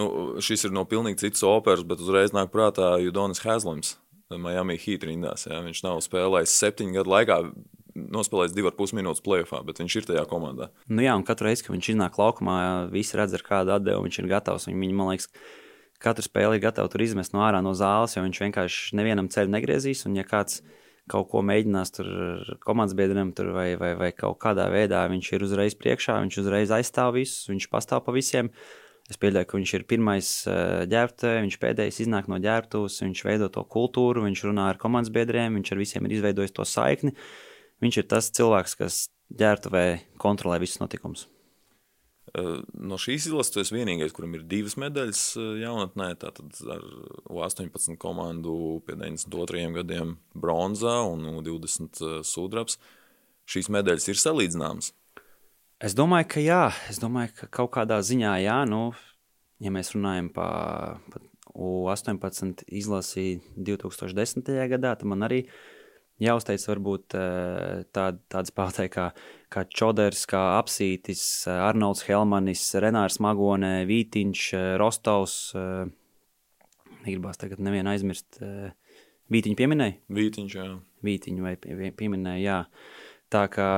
Nu, šis ir no pilnīgi citas operas, bet uzreiz nāk prātā Judonis Hazlims. Miami Heat rindās. Ja? Viņš nav spēlējis septiņu gadu laikā nospēlējis divas puses minūtes plēsoņā, bet viņš ir tajā komandā. Nu jā, un katru reizi, kad viņš iznāk laukumā, visi redz, ar kādu atdevu viņš ir gatavs. Viņi, man liekas, katru spēli ir gatavs tur izmest no ārā no zāles, jo viņš vienkārši nevienam ceļu negriezīs. Un, ja kāds kaut ko mēģinās tur komandas biedriem vai, vai, vai kaut kādā veidā, viņš ir uzreiz priekšā, viņš uzreiz aizstāv visus, viņš pastāv pa visiem. Es pieļauju, ka viņš ir pirmais ģērbtuvē, viņš pēdējais iznāk no ģērbtuves, viņš veido to kultūru, viņš runā ar komandas biedriem, viņš ar visiem ir izveidojis to saikni. Viņš ir tas cilvēks, kas ģērbtuvē kontrolē visus notikumus. No šīs izlases esi vienīgais, kuram ir divas medaļas jaunatnē. Tātad ar U18 komandu pie 92 gadiem bronzā un 20 sudrabs. Šīs medaļas ir salīdzināmas. Es domāju, ka jā. Es domāju, ka kaut kādā ziņā jā. Nu, ja mēs runājam par pa U18 izlasi 2010. gadā, tad man arī jāuzteic varbūt eh, tādi, tādi spēlētāji kā, kā Čoders, kā Apsītis, eh, Arnolds Helmanis, Renārs Magonē, Vītiņš, eh, Rostovs. Negribās tagad nevienu aizmirst. Vītiņu pieminēja? Vītiņš, jā. Vītiņu vai pieminēja, jā. Tā kā,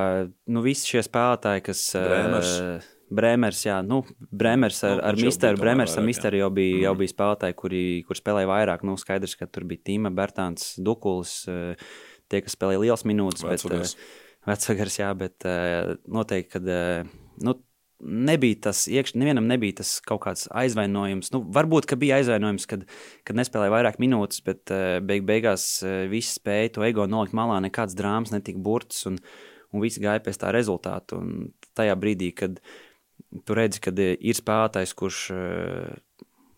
nu, visi šie spēlētāji, kas... Brēmers. Uh, Brēmers, jā, nu, Brēmers ar, nu, ar Misteru. Brēmers ar Misteru jau bija, mm. jau bija spēlētāji, kuri, kur spēlēja vairāk. Nu, skaidrs, ka tur bija Tīma, Bertāns, Dukulis, uh, tie, kas spēlē liels minūtes. Vecvagars. Bet, uh, vecvagars, jā, bet uh, noteikti, kad nu, nebija tas iekšā, nevienam nebija tas kaut kāds aizvainojums. Nu, varbūt, ka bija aizvainojums, kad, kad nespēlēja vairāk minūtes, bet uh, beig beigās uh, visi spēja to ego nolikt malā, nekāds drāmas netika burts, un, un visi gāja pēc tā rezultātu. Un tajā brīdī, kad tu redzi, ka ir spēlētājs, kurš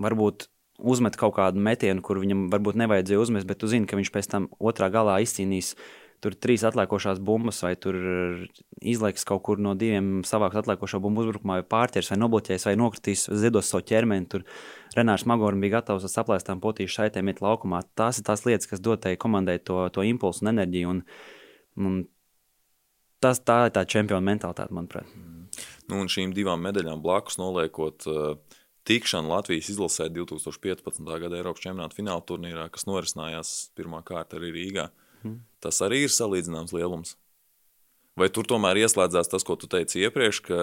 varbūt uzmet kaut kādu metienu, kur viņam varbūt nevajadzēja uzmest, bet tu zini, ka viņš pēc tam otrā galā izcīnīs. Tur trīs atliekošās bumbas, vai tur izlaiks kaut kur no diviem savākt atliekošo bumbu uzbrukumā, vai pārķers, vai nobloķēs, vai nokritīs, ziedos savu ķermeni. Tur Renārs Magorns bija gatavs ar saplēstām potīšu saitēm iet laukumā. Tās ir tās lietas, kas dod tai komandai to, to impulsu un enerģiju. Un, un tas, tā ir tā čempiona mentalitāte, manuprāt. Nu, un šīm divām medaļām blakus noliekot uh, tikšanu Latvijas izlasē 2015. gada Eiropas čempionāta fināla turnīrā, kas norisinājās pirmā kārta arī Rīgā. Hmm. Tas arī ir salīdzināms lielums. Vai tur tomēr ieslēdzās tas, ko tu teici iepriekš, ka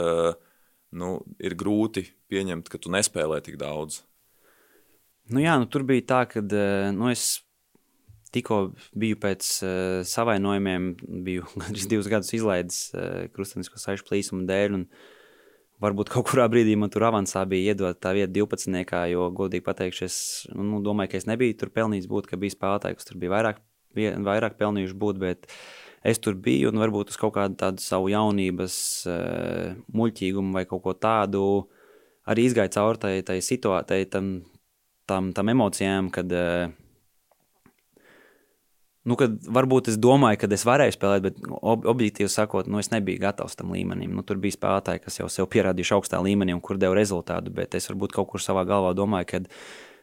nu, ir grūti pieņemt, ka tu nespēlē tik daudz? Nu jā, nu, tur bija tā, ka eh, nu, es tikko biju pēc uh, savainojumiem, biju gandrīz divus gadus izlaidis uh, krustveida saišu plīsuma dēļ. Un, Varbūt kaut kurā brīdī man tur avansā bija iedota tā vieta 12. jo, godīgi pateikšu, es nu, domāju, ka es nebiju tur pelnījis būt, ka bija spēlētāji, kas tur bija vairāk, vairāk pelnījuši būt, bet es tur biju un varbūt uz kaut kādu tādu savu jaunības uh, muļķīgumu vai kaut ko tādu arī izgāju cauri tai, tai situācijai, tam, tam, tam emocijām, kad uh, nu, kad varbūt es domāju, ka es varēju spēlēt, bet ob objektīvi sakot, nu, es nebiju gatavs tam līmenim. Nu, tur bija spēlētāji, kas jau sev pierādījuši augstā līmenī un kur deva rezultātu, bet es varbūt kaut kur savā galvā domāju, ka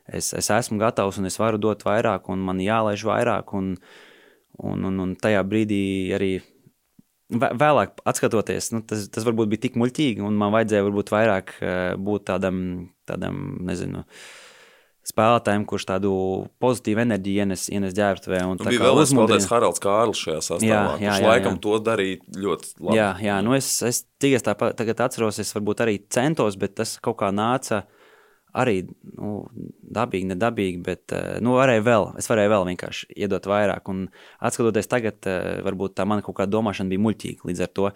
es, es esmu gatavs un es varu dot vairāk, un man jālaiž vairāk. Un, un, un, un tajā brīdī arī vēlāk, skatoties, nu, tas, tas varbūt bija tik muļķīgi, un man vajadzēja varbūt vairāk eh, būt tādam, tādam nezinu, spēlētājiem, kurš tādu pozitīvu enerģiju ienes, ienes ģērbtuvē. Nu, bija vēl viens spēlētājs, Haralds Kārlis šajā sastāvā, jā, jā, kurš jā, laikam jā. to darīja ļoti labi. Jā, jā nu es, es tikai tā tagad atceros, es varbūt arī centos, bet tas kaut kā nāca arī nu, dabīgi, nedabīgi, bet eh, nu, varēju vēl, es varēju vēl vienkārši iedot vairāk. Un atskatoties tagad, eh, varbūt tā mana kaut kāda domāšana bija muļķīga. Līdz ar to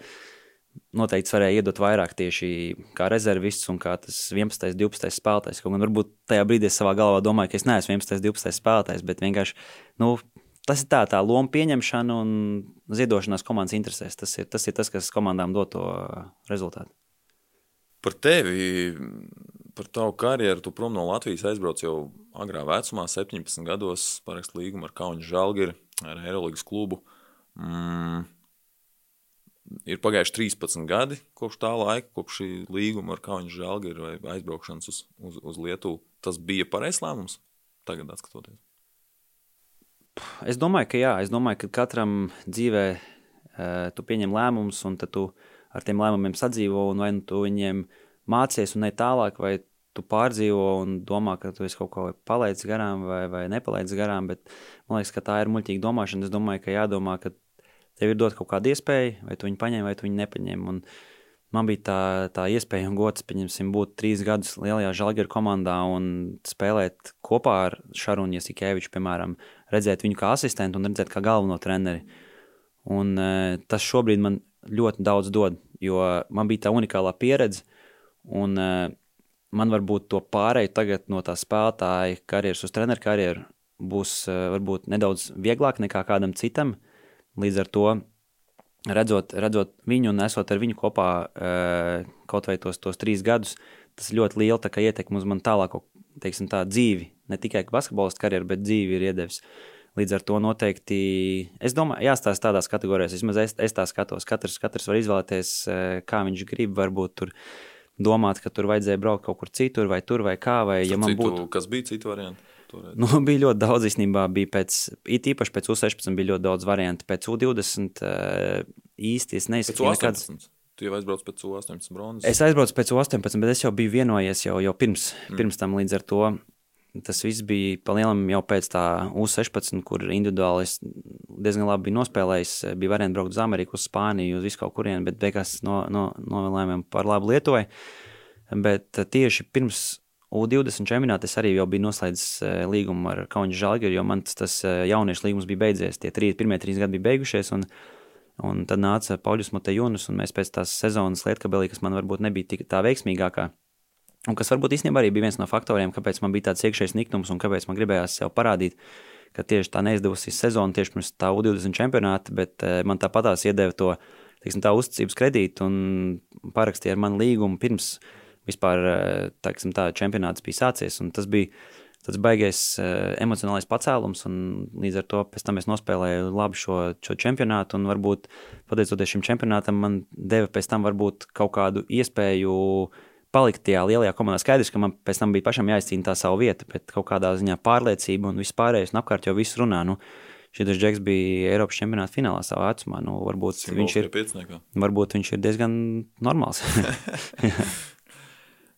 noteikti varēja iedot vairāk tieši kā rezervists un kā tas 11. 12. spēlētājs. Kaut gan varbūt tajā brīdī es savā galvā domāju, ka es neesmu 11. 12. spēlētājs, bet vienkārši nu, tas ir tā, tā loma pieņemšana un ziedošanās komandas interesēs. Tas ir tas, ir tas kas komandām dod to rezultātu. Par tevi par tavu karjeru. Tu prom no Latvijas aizbrauc jau agrā vecumā, 17 gados, parakst līgumu ar Kaunas Žalgiri, ar Eirolandes klubu. Mm. Ir pagājuši 13 gadi kopš tā laika, kopš šī līguma ar Kaunas Žalgiri vai aizbraukšanas uz, uz, uz Lietuvu. Tas bija pareizs lēmums, tagad skatoties. Es domāju, ka jā, es domāju, ka katram dzīvē uh, tu pieņem lēmumus, un tu ar tiem lēmumiem sadzīvo, un vai nu tu viņiem uh, mācies un ne tālāk, vai tu pārdzīvo un domā, ka tu esi kaut ko palaidis garām vai, vai nepalaidis garām. Bet man liekas, ka tā ir muļķīga domāšana. Es domāju, ka jādomā, ka tev ir dot kaut kāda iespēja, vai tu viņu paņem, vai tu viņu nepaņem. Un man bija tā, tā iespēja un gods, pieņemsim, būt trīs gadus lielajā žēlgara komandā un spēlēt kopā ar Šarunu Jasikeviču, piemēram, redzēt viņu kā asistentu un redzēt kā galveno treneri. Un, e, tas šobrīd man ļoti daudz dod, jo man bija tā unikālā pieredze Un uh, man varbūt to pārēju tagad no tā spēlētāja karjeras uz treneru karjeru būs uh, varbūt nedaudz vieglāk nekā kādam citam. Līdz ar to redzot, redzot viņu un esot ar viņu kopā uh, kaut vai tos, tos trīs gadus, tas ļoti liela ietekme uz manu tālāko teiksim, tā, dzīvi. Ne tikai basketbolistu karjeru, bet dzīvi ir iedevis. Līdz ar to noteikti, es domāju, jāstāsta tādās kategorijās. Vismaz es, es tā skatos. Katrs, katrs var izvēlēties, kā viņš grib. Varbūt tur uh, domāt, ka tur vajadzēja braukt kaut kur citur, vai tur, vai kā. Vai, ja citu, būtu, kas bija citi varianti? Nu, bija ļoti daudz, īstenībā, bija pēc, it īpaši pēc U16 bija ļoti daudz variantu. Pēc U20 uh, īsti es neizskatīju nekādas. Tu jau aizbrauc pēc U18 bronzas? Es aizbraucu pēc U18, bet es jau biju vienojies jau, jau pirms, mm. pirms tam līdz ar to tas viss bija palielam jau pēc tā U16, kur individuāli es diezgan labi biju nospēlējis. Bija varianti braukt uz Ameriku, uz Spāniju, uz visu kaut kurienu, bet beigās no, no, novēlējumiem par labu Lietuvai. Bet tieši pirms U20 čempionāta es arī biju noslēdzis eh, līgumu ar Kaunas Žalgiru, jo man tas, tas eh, jauniešu līgums bija beidzies. Tie trīs, pirmie trīs gadi bija beigušies. Un, un tad nāca Pauļus Motejunas, un mēs pēc tās sezonas lietkabelī, kas man varbūt nebija tik tā veiksmīgākā, Un kas varbūt īstenībā arī bija viens no faktoriem, kāpēc man bija tāds iekšējs niknums un kāpēc man gribējās sev parādīt, ka tieši tā neizdevusies sezona tieši pirms tā U20 čempionāta, bet eh, man tāpatās iedeva to teiksim, tā uzticības kredītu un parakstīja ar mani līgumu pirms vispār eh, teiksim, tā čempionāts bija sācies. Tas bija tas baigais uh, emocionālais pacēlums, un līdz ar to pēc tam es nospēlēju labi šo, šo čempionātu, un varbūt pateicoties šim čempionātam, man deva pēc tam varbūt kaut kādu iespēju uh, palikt tajā lielajā komandā. Skaidrs, ka man pēc tam bija pašam jāizcīna tā savu vietu, bet kaut kādā ziņā pārliecība un viss pārējais, un apkārt jau viss runā. Nu, Šis Džeks bija Eiropas čempionāta finālā savā vecumā. Nu, varbūt, viņš ir, varbūt viņš ir diezgan normāls.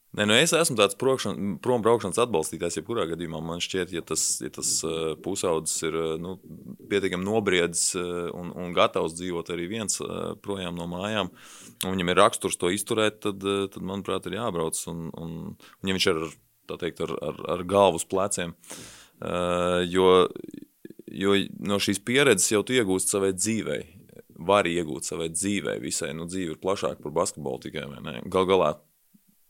Nē, nu es esmu tāds prombraukšanas atbalstītājs, jebkurā gadījumā. Man šķiet, ja tas, ja tas uh, pusaudzis ir uh, nu, pietiekami nobriedzis uh, un, un gatavs dzīvot arī viens projām no mājām, un viņam ir raksturs to izturēt, tad, tad manuprāt, ir jābrauc. Un, un, un ja viņš ir teikt, ar, ar, ar galvas pleciem, jo, jo no šīs pieredzes jau tu iegūsti savai dzīvei. Var iegūt savai dzīvei, visai nu, dzīve ir plašāka par basketbolu tikai. Galu galā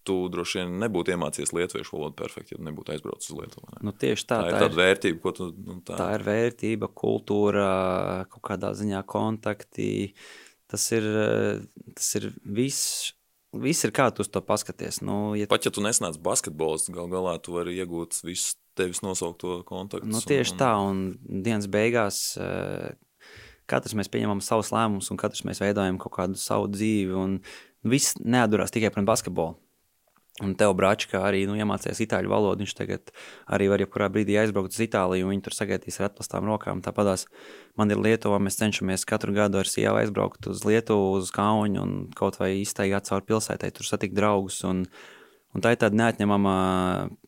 tu droši vien nebūtu iemācījies lietuviešu valodu perfekti, ja nebūtu aizbraucis uz Lietuvu. Nu, tieši tā, tā, tā ir vērtība, ko tu. Nu, tā... tā ir vērtība, kultūra, kaut kādā ziņā kontakti. Tas ir, tas ir viss. Viss ir kā tu to paskaties. Nu, ja... Pat ja tu nesnāc basketbolists, gal galā tu vari iegūt visus tevis nosaukto kontaktu. Nu, tieši un, tā, un dienas beigās uh, katrs mēs pieņemam savus lēmumus, un katrs mēs veidojam kaut kādu savu dzīvi, un viss neadurās tikai par basketbolu. Un tev, Brāčkā, arī nu, iemācījās itāļu valodu. Viņš tagad arī var jebkurā brīdī aizbraukt uz Itāliju, un viņi tur sagaidīs ar atklātām rokām. Tāpat man ir Lietuva, mēs cenšamies katru gadu ar sievu aizbraukt uz Lietuvu, uz Kauņu un kaut vai iztaigāt cauri pilsētai, tur satikt draugus. Un, un tā ir tāda neatņemama,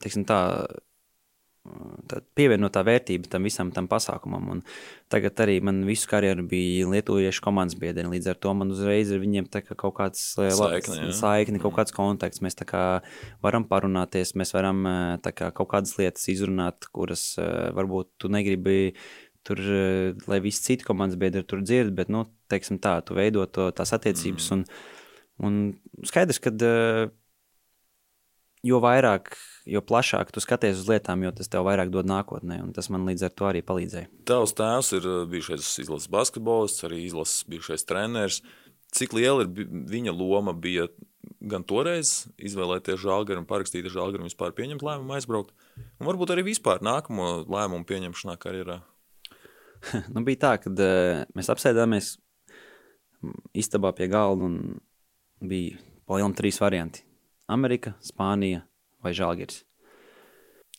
teiksim tā, pievienotā vērtība tam visam tam pasākumam. Un tagad arī man visu karjeru bija lietuviešu komandas biedri. Līdz ar to man uzreiz ir viņiem kaut kāds saikni, ja? saikni kaut mm. kāds konteksts. Mēs kā varam parunāties, mēs varam kā, kaut kādas lietas izrunāt, kuras varbūt tu negribi. Tur, lai visi citi komandas biedri tur dzird, bet, nu, teiksim tā, tu veido to, tās attiecības. Mm. Un, un skaidrs, ka jo vairāk jo plašāk tu skaties uz lietām, jo tas tev vairāk dod nākotnē. Tas man līdz ar to arī palīdzēja. Tavs tēvs ir uh, bijušais izlases basketbolists, arī izlases bijušais treneris. Cik liela ir viņa loma bija gan toreiz izvēlēties žālgaru un parakstīt ar žālgaru un vispār pieņemt lēmumu aizbraukt, un varbūt arī vispār nākamo lēmumu pieņemšanā karjerā? nu, bija tā, ka uh, mēs apsēdāmies istabā pie galda un bija palielam trīs varianti - Amerika, Spānija vai Žalgiris.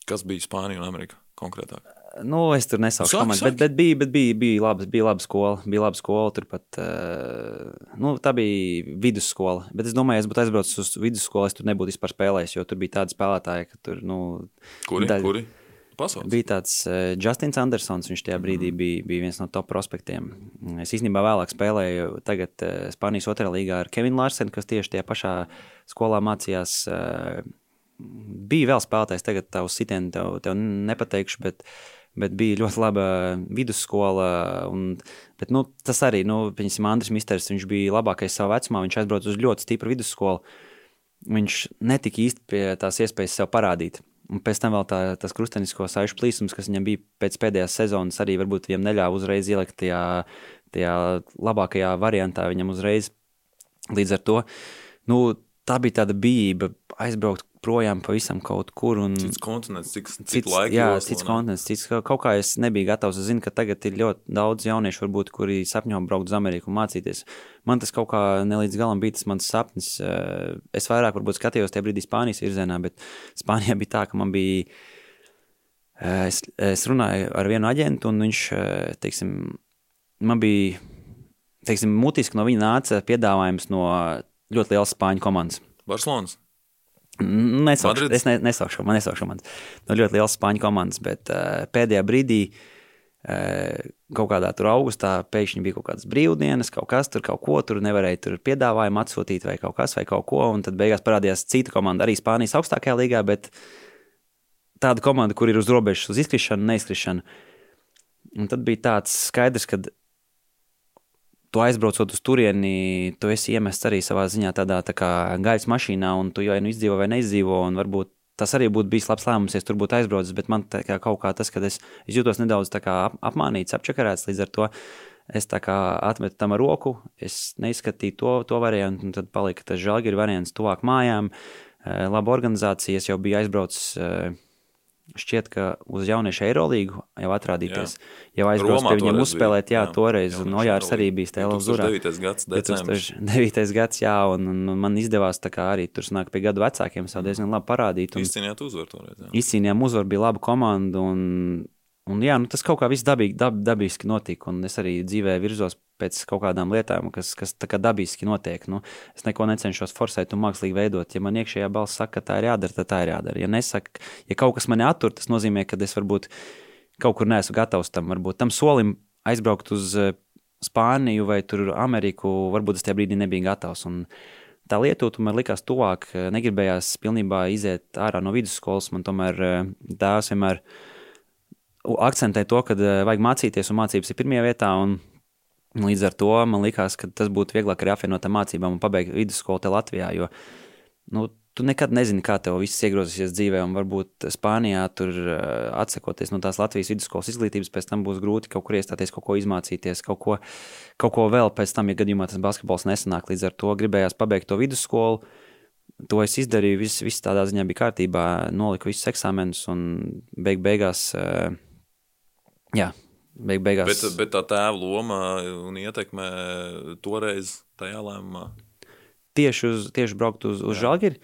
Kas bija Spānija un Amerika konkrētāk? Nu, es tur nesaukšu komandu, bet, bet, bija, bet bija, bija, labas, bija laba skola. Bija laba skola, turpat. Uh, nu, tā bija vidusskola. Bet es domāju, ja es būtu aizbraucis uz vidusskolu, es tur nebūtu vispār spēlējis, jo tur bija tādi spēlētāji, ka tur. Nu, kuri? Daļ, kuri? Pasaules. Bija tāds uh, Justins Andersons, viņš tajā brīdī mm. bija, bija viens no top prospektiem. Es īstenībā vēlāk spēlēju tagad uh, Spānijas otrajā līgā ar Kevinu Larsenu, kas tieši tajā pašā skolā mācījās. Uh, bija vēl spēlētājs, tagad uz sitienu tev, tev nepateikšu, bet, bet bija ļoti laba vidusskola. Un, bet, nu, tas arī, nu, piemēram, Andris Misters, viņš bija labākais savā vecumā, viņš aizbrauca uz ļoti stipru vidusskolu. Viņš netika īsti pie tās iespējas sev parādīt. Un pēc tam vēl tā, tas krustenisko saišu plīsums, kas viņam bija pēc pēdējās sezonas, arī varbūt viņam neļāva uzreiz ielikt tajā, tajā labākajā variantā viņam uzreiz. Līdz ar to nu, tā bija tāda bijība aizbraukt projām pavisam kaut kur. Un, cits kontinents, cits, cits laiks. Jā, josla, cits ne? kontinents, cits kaut kā es nebiju gatavs. Es zinu, ka tagad ir ļoti daudz jauniešu, varbūt, kuri sapņo braukt uz Ameriku un mācīties. Man tas kaut kā nelīdz galam bija tas mans sapnis. Eh, es vairāk varbūt skatījos tajā brīdī Spānijas virzienā, bet Spānijā bija tā, ka man bija. Eh, es, es runāju ar vienu aģentu, un viņš, eh, teiksim, man bija, teiksim, mutiski no viņa nāca piedāvājums no ļoti lielas spāņu komandas. Barcelonas. Nesaukšu, es ne, nesaukšu, man nesaukšu man no ļoti liels spāņu komandas, bet uh, pēdējā brīdī uh, kaut kādā tur augustā pēkšņi bija kaut kādas brīvdienas, kaut kas tur, kaut ko tur nevarēja tur piedāvājumu atsūtīt vai kaut kas vai kaut ko, un tad beigās parādījās cita komanda arī Spānijas augstākajā līgā, bet tāda komanda, kur ir uz robežas uz izkrišanu, neizkrišanu. Un tad bija tāds skaidrs, ka tu aizbraucot uz turieni, tu esi iemests arī savā ziņā tādā tā kā gaļas mašīnā, un tu jau nu izdzīvo vai neizdzīvo. Varbūt tas arī būtu bijis labs lēmums, ja tur būtu aizbraucis, bet man kā kaut kā tas, ka es, es jūtos nedaudz ap, apmānīts, apčakarēts līdz ar to. Es tā kā atmetu tam roku, es neizskatīju to, to variantu, un tad palika tas žēlgiri variants tuvāk mājām. Eh, laba organizācija, es jau biju aizbraucis eh, šķiet, ka uz jauniešu Eirolīgu jau atrādīties. Jā. Jau aizbraukt pie viņiem uzspēlēt, jā, jā toreiz. Un Ojārs arī bija Stēlā Zurā. 2009. gads, decembris. 2009. gads, jā, un, un, man izdevās tā kā arī tur snāk pie gadu vecākiem savu diezgan labi parādīt. Un, izcīnījāt uzvaru toreiz, jā. Izcīnījām uzvaru, bija laba komanda, un, un jā, nu tas kaut kā viss dabīgi, dab, dabiski notika, un es arī dzīvē virzos pēc kaut kādām lietām, kas, kas tā kā dabiski notiek. Nu, es neko necenšos forsēt un mākslīgi veidot. Ja man iekšējā balss saka, ka tā ir jādara, tad tā ir jādara. Ja nesaka, ja kaut kas mani attur, tas nozīmē, ka es varbūt kaut kur neesmu gatavs tam, varbūt tam solim aizbraukt uz eh, Spāniju vai Ameriku, varbūt es tajā brīdī nebiju gatavs. Un tā Lietuva man likās tuvāk, eh, negribējās pilnībā iziet ārā no vidusskolas. Man tomēr tēvs eh, vienmēr akcentē to, ka vajag mācīties, un mācības ir pirmajā vietā. Līdz ar to man liekas, ka tas būtu vieglāk arī apvienot ar mācībām un pabeigt vidusskolu te Latvijā. Jo nu, tu nekad nezini, kā tev viss iegrozīsies dzīvē, un varbūt Spānijā tur atsakoties no tās Latvijas vidusskolas izglītības, pēc tam būs grūti kaut kur iestāties, kaut ko izmācīties, kaut ko, kaut ko vēl pēc tam, ja gadījumā tas basketbols nesanāk. Līdz ar to gribējās pabeigt to vidusskolu. to es izdarīju, viss, viss tādā ziņā bija kārtībā, noliku visus eksāmenus un beig beigās, uh, jā, beig beigās. Bet, bet tā tēva loma un ietekme toreiz tajā lēmumā? Tieši, uz, tieši braukt uz, uz Žalgiri,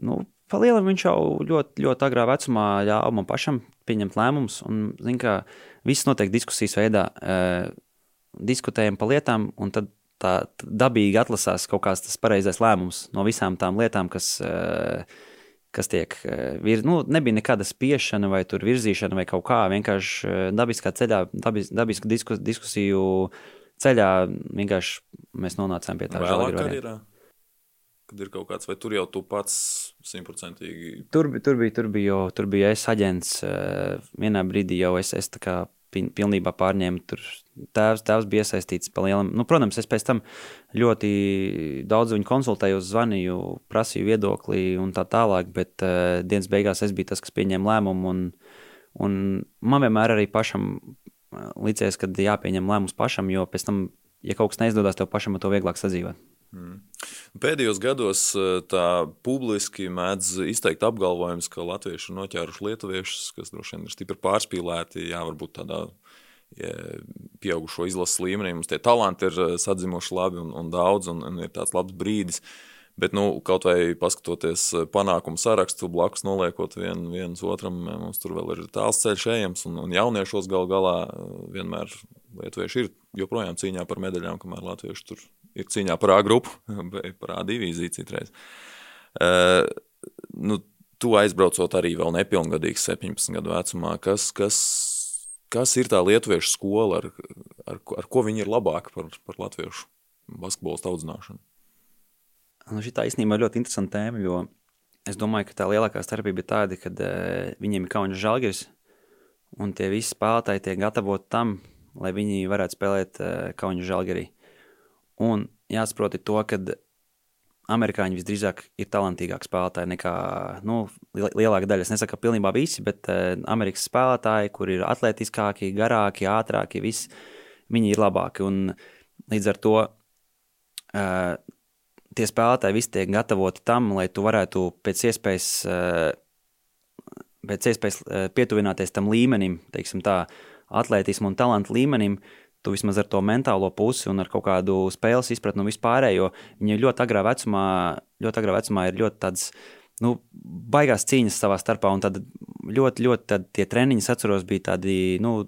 nu, palielam viņš jau ļoti, ļoti agrā vecumā ļāva man pašam pieņemt lēmumus un, zin kā, viss notiek diskusijas veidā, uh, diskutējam par lietām un tad tā dabīgi atlasās kaut kāds tas pareizais lēmums no visām tām lietām, kas, eh, kas tiek eh, vir, nu, nebija nekāda spiešana vai virzīšana vai kaut kā. Vienkārši eh, dabiskā ceļā, dabis, dabisku diskus, diskusiju ceļā mēs nonācām pie tā žēlīga. Kad ir kaut kāds, vai tur jau tu pats simtprocentīgi? Tur, tur bija, tur bija, jau, tur bija es aģents. Vienā brīdī jau es, es tā kā pilnībā pārņēma. Tur tēvs, tēvs bija iesaistīts pa lielam. Nu, protams, es pēc tam ļoti daudz viņu konsultēju, zvanīju, prasīju viedokli un tā tālāk, bet uh, dienas beigās es biju tas, kas pieņēma lēmumu. Un, un man vienmēr arī pašam eh, līdzies, kad jāpieņem lēmums pašam, jo pēc tam, ja kaut kas neizdodas, tev pašam ar to vieglāk sadzīvot. Mm. Pēdējos gados eh, tā publiski mēdz izteikt apgalvojums, ka latvieši ir noķēruši lietuviešus, kas droši vien ir stipri pārspīlēti. Jā, varbūt tādā ja, pieaugušo izlases līmenī mums tie talanti ir eh, sadzimuši labi un, un daudz, un, un ir tāds labs brīdis. Bet, nu, kaut vai paskatoties eh, panākumu sarakstu, blakus noliekot vien, viens otram, mums tur vēl ir tāls ceļš ejams, un, un jauniešos gal galā vienmēr lietuvieši ir joprojām cīņā par medaļām, kamēr latvieši tur ir cīņā par A grupu, par A divīziju citreiz. Uh, nu, tu aizbraucot arī vēl nepilngadīgs 17 gadu vecumā, kas, kas, kas ir tā lietuviešu skola, ar, ar, ar ko viņi ir labāki par, par latviešu basketbolu audzināšanu? Nu, šī īstenībā ļoti interesanta tēma, jo es domāju, ka tā lielākā starpība ir tāda, ka uh, viņiem ir kaunis žalgiris, un tie visi spēlētāji tiek gatavoti tam, lai viņi varētu spēlēt uh, kaunis žalgirī. Un jāsaprot to, ka amerikāņi visdrīzāk ir talantīgāki spēlētāji nekā nu, lielākā daļa. Es nesaku, ka pilnībā visi, bet uh, Amerikas spēlētāji, kur ir atletiskāki, garāki, ātrāki, visi, viņi ir labāki. Un līdz ar to uh, tie spēlētāji visi tiek gatavoti tam, lai tu varētu pēc iespējas, uh, pēc iespējas pietuvināties tam līmenim, teiksim tā, atletismu un talantu līmenim, uh, tu vismaz ar to mentālo pusi un ar kaut kādu spēles izpratni un vispārējo, viņi ļoti agrā vecumā, ļoti agrā vecumā ir ļoti tāds, nu, baigās cīņas savā starpā, un tad ļoti, ļoti tad tie treniņi, atceros, bija tādi, nu,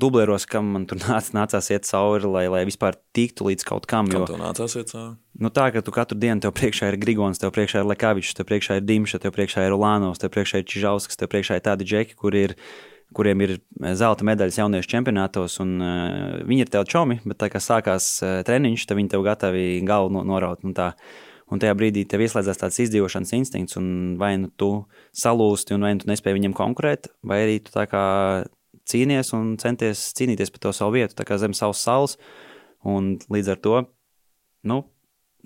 dubleros, kam man tur nāc, nācās iet cauri, lai, lai vispār tiktu līdz kaut kam. Kam jo, tev nācās iet cauri? Nu tā, ka tu katru dienu tev priekšā ir Grigons, tev priekšā ir Lekavičs, tev priekšā ir Dimša, tev priekšā ir Ulānovs, tev priekšā ir Čižauskas, tev priekšā ir tādi džeki, kur ir kuriem ir eh, zelta medaļas jauniešu čempionātos, un uh, viņi ir tev čomi, bet tā kā sākās uh, treniņš, tad viņi tev gatavi galvu no, noraut. Un, tā, un tajā brīdī tev ieslēdzās tāds izdzīvošanas instinkts, un vai nu tu salūsti, un vai nu tu nespēji viņiem konkurēt, vai arī tu tā kā cīnies un centies cīnīties par to savu vietu, tā kā zem savas saules. Un līdz ar to, nu,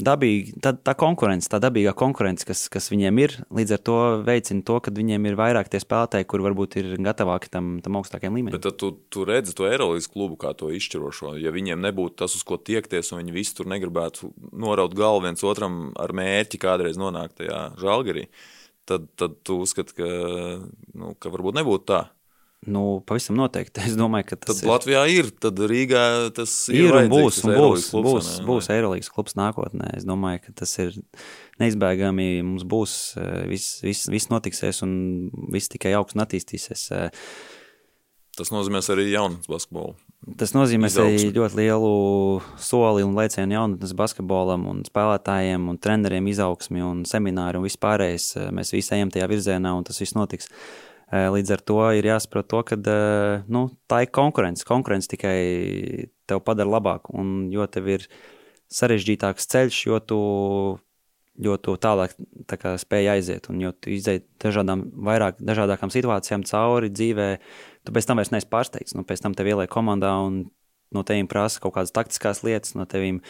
dabīgi, tā, tā konkurence, tā dabīgā konkurence, kas, kas viņiem ir, līdz ar to veicina to, ka viņiem ir vairāk tie spēlētāji, kur varbūt ir gatavāki tam, tam augstākajam līmenim. Bet tu, tu redzi to Eirolandes klubu kā to izšķirošo. Ja viņiem nebūtu tas, uz ko tiekties, un viņi visi tur negribētu noraut galvu viens otram ar mērķi kādreiz nonākt tajā žālgarī, tad, tad tu uzskati, ka, nu, ka varbūt nebūtu tā. Nu, pavisam noteikti. Es domāju, ka tas tad ir. Latvijā ir, tad Rīgā tas ir. Ir un būs, un būs, klubs, būs, ne, būs Eirolandes klubs nākotnē. Es domāju, ka tas ir neizbēgami. Mums būs, eh, viss, viss, viss notiksies un viss tikai augs un attīstīsies. Eh. Tas nozīmē arī jaunatnes basketbolu. Tas nozīmē arī ļoti lielu soli un lēcienu jaunatnes basketbolam, un spēlētājiem, un treneriem izaugsmi un semināru un vispārējais. Mēs visi ejam tajā virzienā, un tas viss notiks. Eh, līdz ar to ir jāsaprot, to, ka eh, nu, tā ir konkurence. Konkurence tikai tev padara labāku. Un jo tev ir sarežģītāks ceļš, jo tu, jo tu tālāk tā kā, spēj aiziet. Un jo tu izdeji dažādām, vairāk dažādākām situācijām cauri dzīvē, tu pēc tam vairs neesi pārsteigts. Nu, pēc tam tev ieliek komandā un no teviem prasa kaut kādas taktiskās lietas, no teviem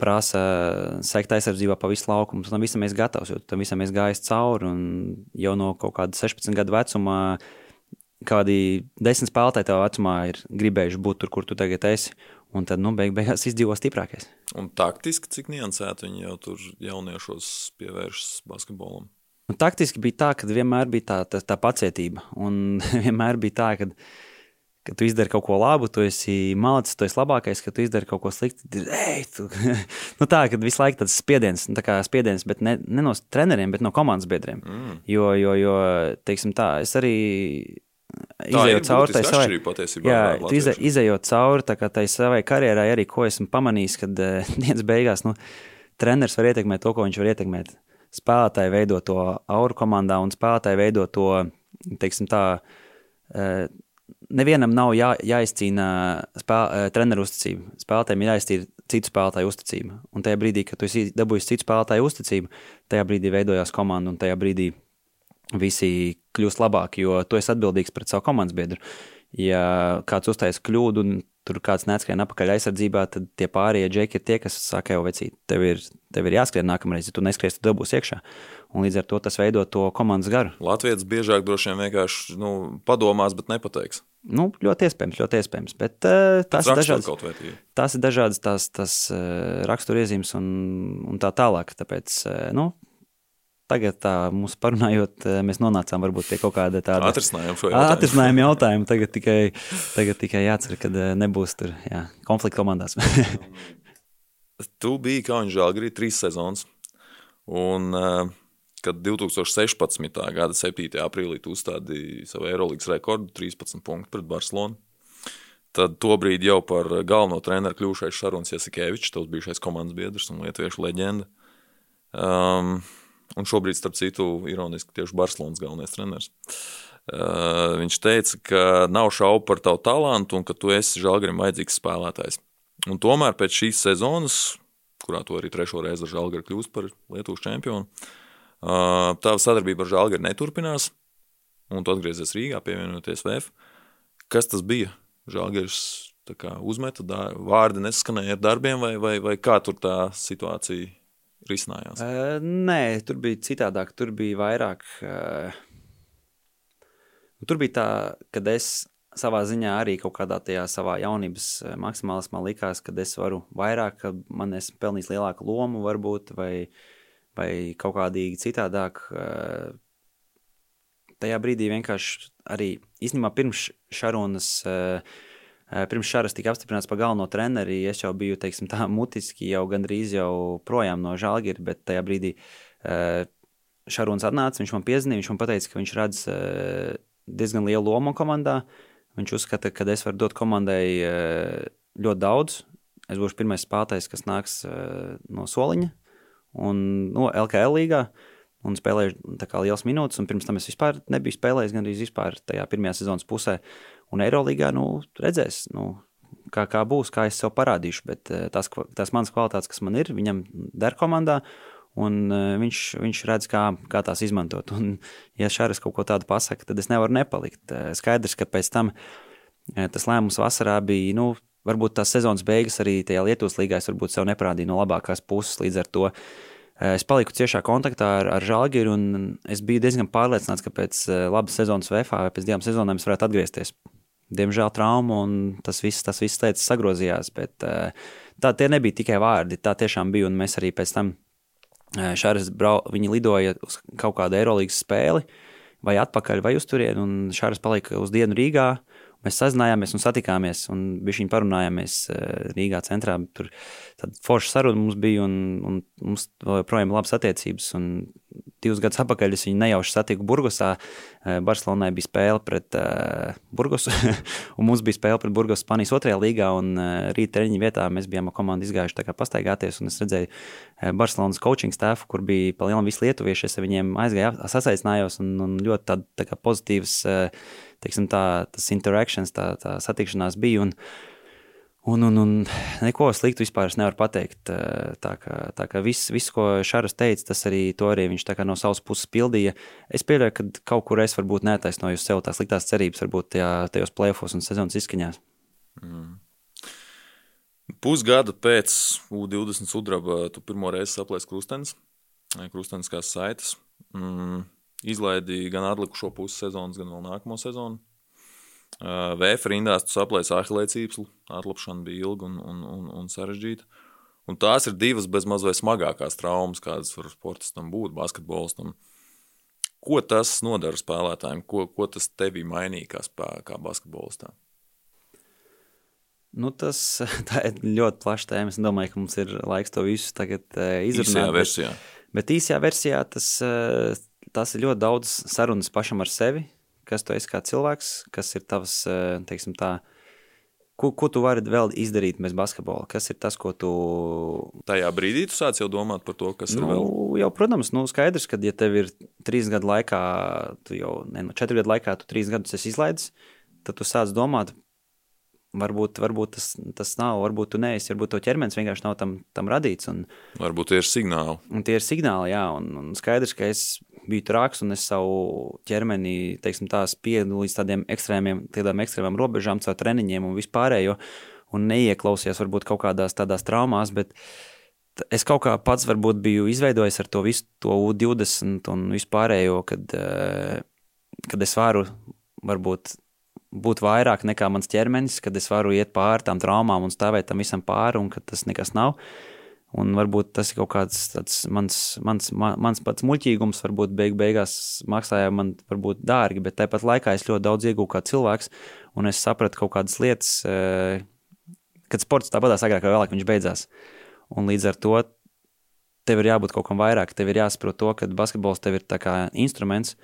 prasa sekta aizsardzībā pa visu laukumu. Tam visam ir gatavs, jo tam visam ir gājis cauri. Jau no kaut kāda 16 gadu vecuma kādi desmit spēlētāji tavā vecumā ir gribējuši būt tur, kur tu tagad esi. Un tad, nu, beig beigās izdzīvo stiprākais. Un taktiski, cik niansēti viņi jau tur jauniešos pievēršas basketbolam? Nu, taktiski bija tā, ka vienmēr bija tā, tā, tā pacietība. Un vienmēr bija tā, ka ka tu izdari kaut ko labu, tu esi malacis, tu esi labākais, ka tu izdari kaut ko sliktu. Ej, tu... nu tā, ka visu laiku tas spiediens, nu tā kā spiediens, bet ne, ne no treneriem, bet no komandas biedriem. Mm. Jo, jo, jo, teiksim tā, es arī izējot cauri tai savai, jā, ize, izējot cauri tai savai karjerai, arī ko esmu pamanījis, kad uh, dienas beigās nu, treneris var ietekmēt to, ko viņš var ietekmēt. Spēlētāji veido to auru komandā un spēlētāji veido to, teiksim tā, uh, nevienam nav jā, jāizcīna spēl, uh, treneru uzticība. Spēlētājiem ir jāizcīna citu spēlētāju uzticība. Un tajā brīdī, kad tu esi dabūjis citu spēlētāju uzticību, tajā brīdī veidojās komanda un tajā brīdī visi kļūst labāki, jo tu esi atbildīgs pret savu komandas biedru. Ja kāds uztaisa kļūdu un tur kāds neskrien apakaļ aizsardzībā, tad tie pārējie džeki ir tie, kas saka, jau vecīt, tev ir, tev ir jāskrien nākamreiz, ja tu neskries, tad dabūs iekšā. Un līdz ar to tas veido to komandas garu. Latvijas biežāk droši vien vienkārši nu, padomās, bet nepateiks. Nu, ļoti iespējams, ļoti iespējams. Bet uh, tās, ir dažādas, tās ir dažādas tās, tās uh, raksturiezīmes un, un tā tālāk. Tāpēc, uh, nu, Tagad, tā, mums parunājot, mēs nonācām varbūt pie kaut kāda tāda atrisinājuma jautājuma. Tagad tikai, tagad tikai jācer, ka nebūs tur jā, konflikta komandās. tu biji Kaunis Žalgirī trīs sezonas. Un, kad 2016. gada 7. aprīlī tu uzstādīji savu Eirolandes rekordu 13 punktu pret Barcelonu, tad tobrīd jau par galveno treneru kļuvušais Šarons Jasikevičs, tavs bijušais komandas biedrs un lietuviešu leģenda. Um, Un šobrīd, starp citu, ironiski tieši Barcelonas galvenais treneris. Uh, viņš teica, ka nav šaubu par tavu talantu un ka tu esi Žalgarim vajadzīgs spēlētājs. Un tomēr pēc šīs sezonas, kurā tu arī trešo reizi ar Žalgari kļūst par Lietuvas čempionu, uh, tava sadarbība ar Žalgari neturpinās, un tu atgriezies Rīgā, pievienoties VF. Kas tas bija? Žalgaris uzmeta, vārdi neskanēja ar darbiem, vai, vai, vai kā tur tā situācija risinājās? Uh, nē, tur bija citādāk. Tur bija vairāk. Uh, tur bija tā, ka es savā ziņā arī kaut kādā tajā savā jaunības maksimālismā likās, ka es varu vairāk, ka man esmu pelnījis lielāku lomu, varbūt, vai, vai kaut kādīgi citādāk. Uh, tajā brīdī vienkārši arī īstenībā pirms Šarunas. Uh, Eh, pirms Šāras tika apstiprināts par galveno treneri, es jau biju teiksim, tā, mutiski jau gandrīz jau projām no Žāģira, bet tajā brīdī eh, Šarons atnāca, viņš man piezīmēja, viņš man teica, ka viņš redz eh, diezgan lielu lomu komandā. Viņš uzskata, ka es varu dot komandai ļoti daudz. Es būšu pirmais spēlētājs, kas nāks no soliņa un no LKL līgā. Un spēlēju liels minūtes, un pirms tam es vispār nebiju spēlējis, gan arī vispār tajā pirmajā sezonas pusē. Un Eirolandā nu, redzēs, nu, kā, kā būs, kā es sev parādīšu. Bet eh, tās, tās manas kvalitātes, kas man ir, viņam der komandā. Un uh, viņš, viņš redz, kā, kā tās izmantot. Un, ja Šāras kaut ko tādu pasakā, tad es nevaru nepalikt. Uh, skaidrs, ka pēc tam tas lēmums vasarā bija, nu, varbūt tās sezonas beigas arī tajā Lietuvas līgā es varbūt sev neparādīju no labākās puses. Līdz ar to es paliku ciešā kontaktā ar, ar Žalgiru, un es biju diezgan pārliecināts, ka pēc labas sezonas VFā vai pēc divām sezonām es varētu atgriezties diemžēl trauma, un tas viss, tas viss lietas sagrozījās. Bet eh, tā tie nebija tikai vārdi, tā tiešām bija. Un mēs arī pēc tam eh, Šāras brau, viņi lidoja uz kaut kādu Eirolandes spēli, vai atpakaļ, vai uz turieni, un Šāras palika uz dienu Rīgā. Mēs sazinājāmies un satikāmies, un bija viņa parunājāmies eh, Rīgā centrā. Tur tāda forša saruna mums bija, un, un mums joprojām ir labas attiecības. Un divus gadus atpakaļ es viņu nejauši satiku Burgosā. Eh, Barcelonai bija spēle pret uh, Burgosu, un mums bija spēle pret Burgosu Spānijas otrajā līgā. Un, uh, rīta treniņa vietā mēs bijām ar komandu izgājuši pastaigāties, un es redzēju Barcelonas coaching staff, kur bija pa lielam visi lietuvieši. Es ar viņiem aizgāju, sasaicinājos, un, un ļoti tād, tā kā pozitīvs, uh, teiksim tā, tas interactions, tā, tā satikšanās bija. Un, Un, un, un neko sliktu vispār nevaru pateikt. Tā kā, tā kā viss, viss, ko Šāras teica, tas arī, arī viņš no savas puses pildīja. Es pieļauju, ka kaut kur es varbūt netaisnoju sev tās sliktās cerības, varbūt tajā, tajos plēfos un sezonas izskaņās. Mm. Pusgadu pēc U20 sudraba tu pirmo reizi saplēsi krustenis, krustenis kā saites. Mm. Izlaidīja gan atlikušo pusi sezonas, gan vēl nākamo sezonu. Vēja rindās tu saplēsi ahilē cīpslu, atlapšana bija ilga un, un, un, un sarežģīta. Un tās ir divas bez mazliet smagākās traumas, kādas var sportistam būt, basketbolistam. Ko tas nodara spēlētājiem? Ko, ko tas tevī mainīja kā, spē, kā basketbolistam? Nu, tas ir ļoti plašs tēma. Es domāju, ka mums ir laiks to visu tagad uh, izrunāt. Īsajā versijā. Bet, bet īsajā versijā tas, uh, tas ir ļoti daudz sarunas pašam ar sevi, kas tu esi kā cilvēks, kas ir tavs, uh, teiksim tā, ko, ko tu vari vēl izdarīt bez basketbola? Kas ir tas, ko tu. Tajā brīdī tu sāc jau domāt par to, kas nu, ir vēl. Jau, protams, nu, skaidrs, ka, ja tev ir trīs gadu laikā, tu jau, ne, no četru gadu laikā, tu trīs gadus esi izlaidis, tad tu sāc domāt Varbūt, varbūt tas, tas nav, varbūt tu neesi, varbūt to ķermenis vienkārši nav tam, tam radīts. Un, varbūt tie ir signāli. Un tie ir signāli, jā, un, un skaidrs, ka es biju trāks un es savu ķermeni, teiksim, tā spiedu līdz tādiem ekstrēmiem, tādām ekstrēmām robežām, caur treniņiem un vispārējo, un neieklausījos varbūt kaut kādās tādās traumās, bet es kaut kā pats varbūt biju izveidojis ar to visu to U20 un vispārējo, kad, eh, kad es varu varbūt būt vairāk nekā mans ķermenis, kad es varu iet pāri tām traumām un stāvēt tam visam pāri, un ka tas nekas nav. Un varbūt tas ir kaut kāds mans, mans, mans pats muļķīgums, varbūt beig, beigās maksāja man varbūt dārgi, bet tāpat laikā es ļoti daudz iegūstu kā cilvēks, un es sapratu kaut kādas lietas, eh, kad sports tāpatās agrāk vai vēlāk viņš beidzās. Un līdz ar to tev ir jābūt kaut kam vairāk, tev ir jāsaprot to, ka basketbols tev ir kā instruments,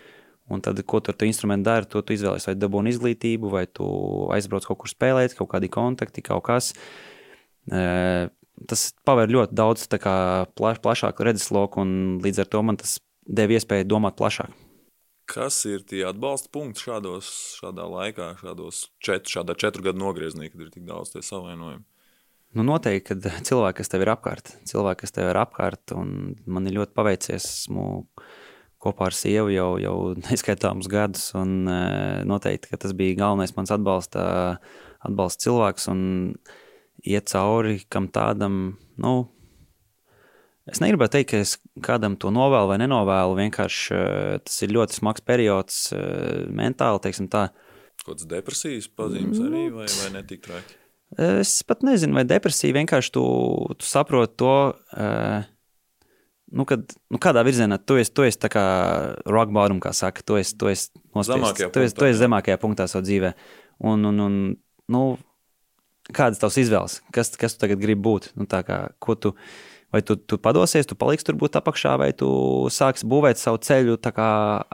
Un tad, ko tu ar to instrumentu dari, to tu izvēlēsies. Vai dabūni izglītību, vai tu aizbrauc kaut kur spēlēt, kaut kādi kontakti, kaut kas. E, tas paver ļoti daudz plaš, plašāku redzesloku, un līdz ar to man tas deva iespēju domāt plašāk. Kas ir tie atbalsta punkti šādos, šādā laikā, šādos čet, šādā četru gadu nogriezienī, kad ir tik daudz tie savainojumi? Nu, noteikti, kad cilvēki, kas tev ir apkārt, cilvēki, kas tev ir apkārt, un man ir ļoti paveicies, esmu kopā ar sievu jau, jau neskaitāmus gadus. Un, e, noteikti tas bija galvenais mans atbalsta, atbalsta cilvēks. Un iet cauri kam tādam, nu, es negribu teikt, ka es kādam to novēlu vai nenovēlu. Vienkārši e, tas ir ļoti smags periods e, mentāli, teiksim tā. Kādas depresijas pazīmes arī vai, vai netik traki? Es pat nezinu, vai depresija vienkārši tu, tu saproti to. Uh, nu, kad, nu, kādā virzienā tu esi, tu esi tā kā rock bottom, kā saka, tu esi, tu esi nospiests, tu esi, tu esi zemākajā punktā savā dzīvē. Un, un, un, nu, kādas tavs izvēles, kas, kas tu tagad gribi būt? Nu, kā, tu, vai tu, tu padosies, tu paliksi tur būt apakšā, vai tu sāksi būvēt savu ceļu kā,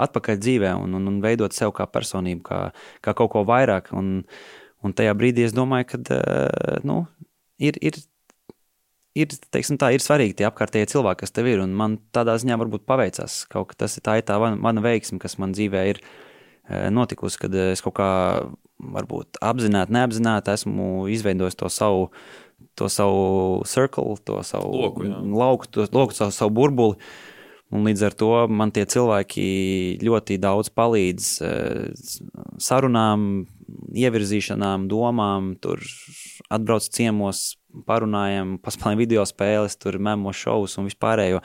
atpakaļ dzīvē un, un, un veidot sev kā personību, kā, kā kaut ko vairāk. Un, un tajā brīdī es domāju, ka uh, nu, ir, ir ir, teiksim, tā, ir svarīgi tie apkārtējie cilvēki, kas tev ir. Un man tādā ziņā varbūt paveicās. Kaut kas tas ir tā, ir tā mana, mana veiksme, kas man dzīvē ir e, notikusi, kad es kaut kā varbūt apzināti, neapzināti esmu izveidojis to savu, to savu circle, to savu loku, jā. lauku, to loku, savu, savu burbuli. Un līdz ar to man tie cilvēki ļoti daudz palīdz e, sarunām, ievirzīšanām, domām, tur atbrauc ciemos, parunājam, paspēlējam video spēles, tur memo šovus un vispārējo.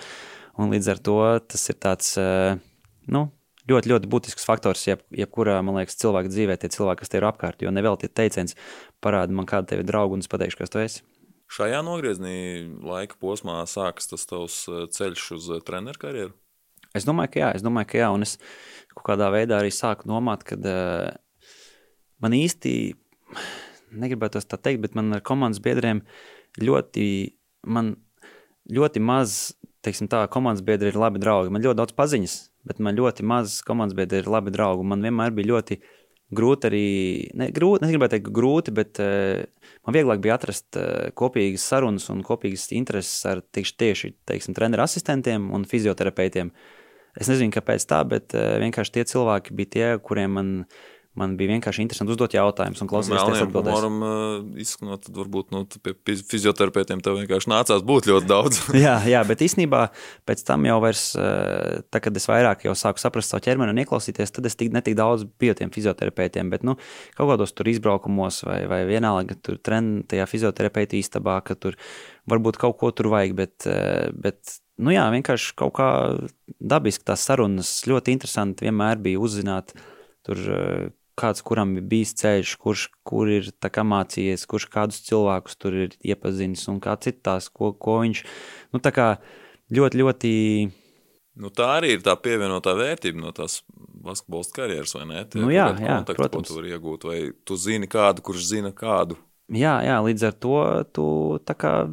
Un līdz ar to tas ir tāds, eh, nu, ļoti, ļoti būtisks faktors, jeb, jebkurā, man liekas, cilvēka dzīvē, tie cilvēki, kas te ir apkārt. Jo nevēl tie teiciens, parāda man, kāda tev ir drauga, un es pateikšu, kas tu esi. Šajā nogriezienī laika posmā sākas tas tavs eh, ceļš uz eh, treneru karjeru? Es domāju, ka jā, es domāju, ka jā, un es kaut kādā veidā arī sāku domāt, ka uh, man īsti negribētu tā teikt, bet man ar komandas biedriem ļoti, man ļoti maz, teiksim tā, komandas biedri ir labi draugi. Man ļoti daudz paziņas, bet man ļoti maz komandas biedri ir labi draugi. Man vienmēr bija ļoti grūti arī, ne, grūti, negribētu teikt grūti, bet uh, man vieglāk bija atrast uh, kopīgas sarunas un kopīgas intereses ar tieši, tieši teiksim, treneru asistentiem un fizioterapeitiem. Es nezinu, kāpēc tā, bet uh, vienkārši tie cilvēki bija tie, kuriem man Man bija vienkārši interesanti uzdot jautājumus un klausīties tās atbildēs. Varam uh, izskanot, tad varbūt nu, pie fizioterapeitiem tev vienkārši nācās būt ļoti daudz. jā, jā, bet īstenībā pēc tam jau vairs, uh, tā, kad es vairāk jau sāku saprast savu ķermeni un ieklausīties, tad es tik, netik daudz biju tiem fizioterapeitiem, bet nu, kaut kādos tur izbraukumos vai, vai vienalga tur tren, tajā fizioterapeita istabā, ka tur varbūt kaut ko tur vajag, bet, uh, bet nu jā, vienkārši kaut kā dabiski tās sarunas ļoti interesanti vienmēr bija uzzināt tur kāds kuram ir bijis ceļš, kurš kur ir mācījies, kurš kādus cilvēkus tur ir iepazinis un kā citās, ko, ko viņš nu, ļoti, ļoti. Nu, tā arī ir tā pievienotā vērtība no tās basketbola karjeras, vai ne? Tie, nu, jā, jā, protams. Ko tu vari iegūt, vai tu zini kādu, kurš zina kādu. Jā, jā, līdz ar to tu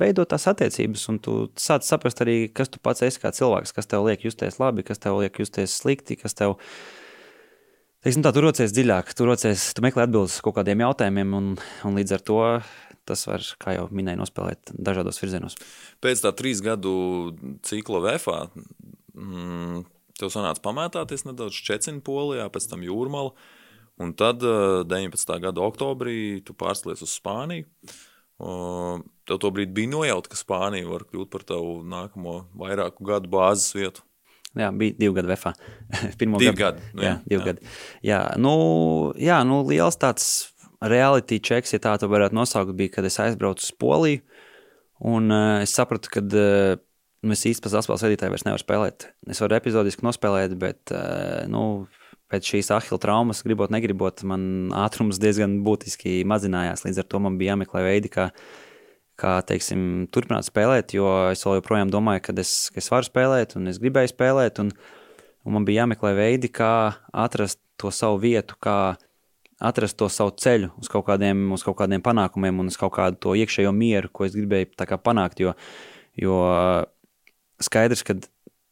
veido tās attiecības, un tu sāc saprast arī, kas tu pats esi kā cilvēks, kas tev liek justies labi, kas tev liek justies slikti, kas tev. Teiksim, tā, tu rocies dziļāk, tu, rocies, tu meklē atbildes kaut kādiem jautājumiem, un, un līdz ar to tas var, kā jau minēju, nospēlēt dažādos virzienos. Pēc tā trīs gadu cikla VFā mm, tev sanāca pamētāties nedaudz Čecina polijā, pēc tam jūrmālā. Un tad 19. gada oktobrī tu pārslies uz Spāniju. Tev to brīdi bija nojauta, ka Spānija var kļūt par tavu nākamo vairāku gadu bāzes vietu. Jā, bija divi gadi VFA. Pirmo divi gadu. Nu, jā, jā, divi jā. gadi. Jā, nu, jā, nu, liels tāds reality checks, ja tā to varētu nosaukt, bija, kad es aizbraucu uz Poliju. Un uh, es sapratu, ka uh, es īsti pēc apspēles vadītāja vairs nevaru spēlēt. Es varu epizodiski nospēlēt, bet uh, nu, pēc šīs ahila traumas, gribot, negribot, man ātrums diezgan būtiski mazinājās. Līdz ar to man bija jāmeklē veidi, kā, kā teiksim, turpināt spēlēt, jo es joprojām domāju, ka es, ka es varu spēlēt, un es gribēju spēlēt. Un, un man bija jāmeklē veidi, kā atrast to savu vietu, kā atrast to savu ceļu uz kaut kādiem, uz kaut kādiem panākumiem un uz kaut kādu to iekšējo mieru, ko es gribēju panākt. Jo, jo skaidrs, ka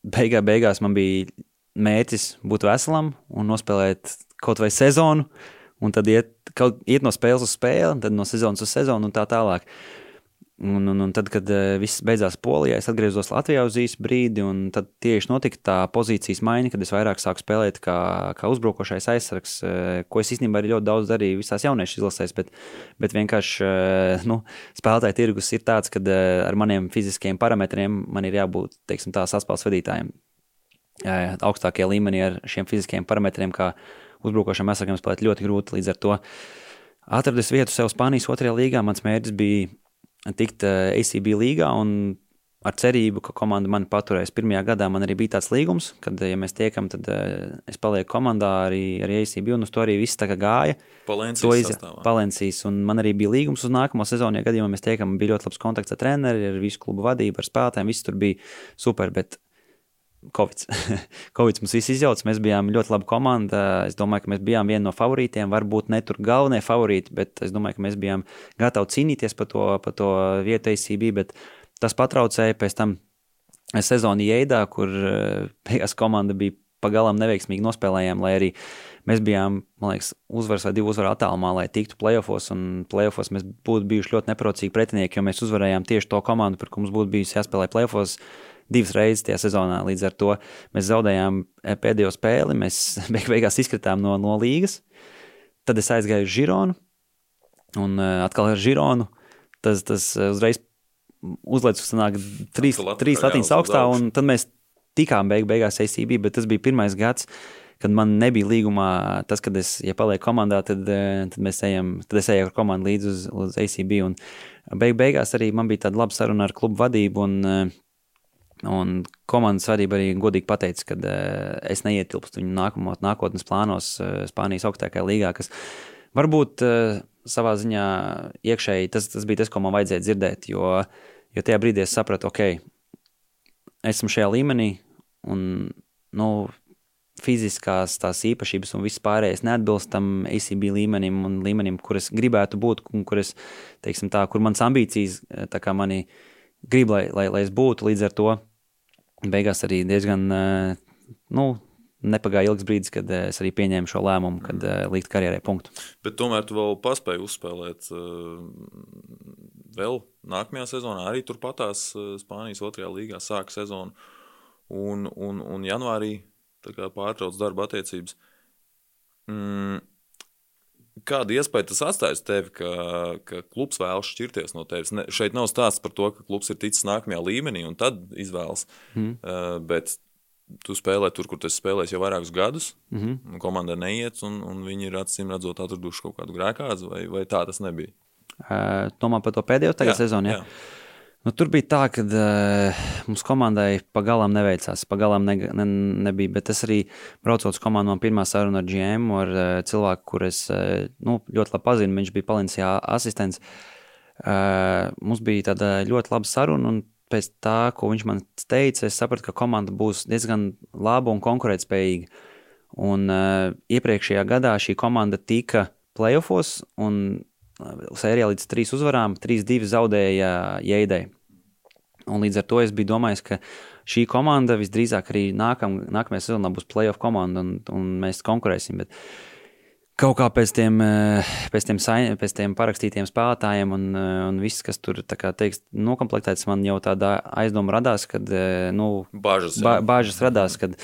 beigā, beigās man bija mērķis būt veselam un nospēlēt kaut vai sezonu, un tad iet, kaut, iet no spēles uz spēli, tad no sezonas uz sezonu un tā tālāk. Un, un, un tad, kad uh, viss beidzās Polijā, es atgriezos Latvijā uz īsu brīdi, un tad tieši notika tā pozīcijas maiņa, kad es vairāk sāku spēlēt kā, kā uzbrukošais aizsargs, uh, ko es īstenībā arī ļoti daudz darīju visās jauniešu izlasēs, bet, bet vienkārši uh, nu, spēlētāju tirgus ir tāds, ka ar maniem fiziskiem parametriem man ir jābūt, teiksim, tā saspēles vadītājiem augstākajā līmenī ar šiem fiziskiem parametriem, kā uzbrukošam aizsargam spēlēt ļoti grūti. Līdz ar to atradis vietu sev Spānijas otrajā līgā. Mans mērķis bija tikt ACB līgā un ar cerību, ka komanda mani paturēs. Pirmajā gadā man arī bija tāds līgums, kad, ja mēs tiekam, tad es palieku komandā arī ar ACB, un uz to arī viss tā kā gāja. Palencijas, iz... Palencijas, un man arī bija līgums uz nākamo sezonu, ja gadījumā mēs tiekam, bija ļoti labs kontakts ar treneri, ar visu klubu vadību, ar spēlētājiem, viss tur bija super, bet Covid. Covid mums viss izjauca. Mēs bijām ļoti laba komanda. Es domāju, ka mēs bijām viena no favorītiem. Varbūt ne tur galvenie favorīti, bet es domāju, ka mēs bijām gatavi cīnīties par to, par to vietu ACB. Tas patraucēja pēc tam sezonu ieidā, kur eh, beigās komanda bija pagalām neveiksmīgi nospēlējām, lai arī mēs bijām, man liekas, uzvaras vai divu uzvaru attālumā, lai tiktu playoffs. Un playoffs mēs būtu bijuši ļoti neprocīgi pretinieki, jo mēs uzvarējām tieši to komandu, par ko mums būtu bijusi jāspēlē playoffs divas reizes tajā sezonā. Līdz ar to mēs zaudējām eh, pēdējo spēli, mēs beig beigās izkritām no, no līgas. Tad es aizgāju uz Žironu, un uh, atkal ar Žironu. Tas, tas eh, uzreiz uzliekas, sanāk, trīs, trīs latiņas augstā, un tad mēs tikām beig beigās ACB, bet tas bija pirmais gads, kad man nebija līgumā tas, kad es, ja palieku komandā, tad, tad mēs ejam, tad es eju ar komandu līdz uz, uz ACB, un beig beigās arī man bija tāda laba saruna ar klubu vadību, un Un komandas vadība arī godīgi pateica, ka uh, es neietilpstu viņu nākamo, nākotnes plānos uh, Spānijas augstākajā līgā, kas varbūt uh, savā ziņā iekšēji tas, tas bija tas, ko man vajadzēja dzirdēt. Jo, jo tajā brīdī es sapratu, ok, esmu šajā līmenī, un nu, fiziskās tās īpašības un viss pārējais neatbilst tam ACB līmenim un līmenim, kur es gribētu būt, un kur, es, tā, kur manas ambīcijas mani grib, lai, lai, lai es būtu līdz ar to beigās arī diezgan eh, nu, nepagāja ilgs brīdis, kad eh, es arī pieņēmu šo lēmumu, kad uh, likt karjerai punktu. Bet tomēr tu vēl paspēji uzspēlēt vēl nākamajā sezonā, arī turpatās Spānijas otrajā līgā sāka sezonu. Un, un, un janvārī pārtrauc darba attiecības. Mm, Kāda iespēja tas atstāja uz tevi, ka, ka klubs vēlas šķirties no tevis? Ne, šeit nav stāsts par to, ka klubs ir ticis nākamajā līmenī un tad izvēlas. Mm. Uh, bet tu spēlē tur, kur tas spēlēs jau vairākus gadus. Mm -hmm. Komanda neiet, un, un viņi ir acīm redzot, atraduši kaut kādu grēkāzi, vai, vai tā tas nebija? Uh, Tomēr par to pēdējo jā, sezonu. Jā. Jā. Nu, tur bija tā, ka uh, mums komandai pagalām neveicās. Pagalām ne, ne, nebija. Bet es arī braucot uz komandu, man pirmā saruna ar GM, ar uh, cilvēku, kurus uh, nu, ļoti labi pazinu. Viņš bija Palencijā asistents. Uh, mums bija tāda ļoti laba saruna. Un pēc tā, ko viņš man teica, es sapratu, ka komanda būs diezgan laba un konkurētspējīga. Un uh, iepriekšējā gadā šī komanda tika playoffs un sērijā līdz trīs uzvarām, trīs divi zaudēja Jēdai. Un līdz ar to es biju domājis, ka šī komanda visdrīzāk arī nākam, nākamajā sezonā būs playoff komanda un, un mēs konkurēsim. Bet kaut kā pēc tiem, pēc tiem, sain, pēc tiem parakstītiem spēlētājiem un, un viss, kas tur teiks, nokomplektēts, man jau tāda aizdoma radās, kad nu, Bažas, ba, bāžas radās, kad,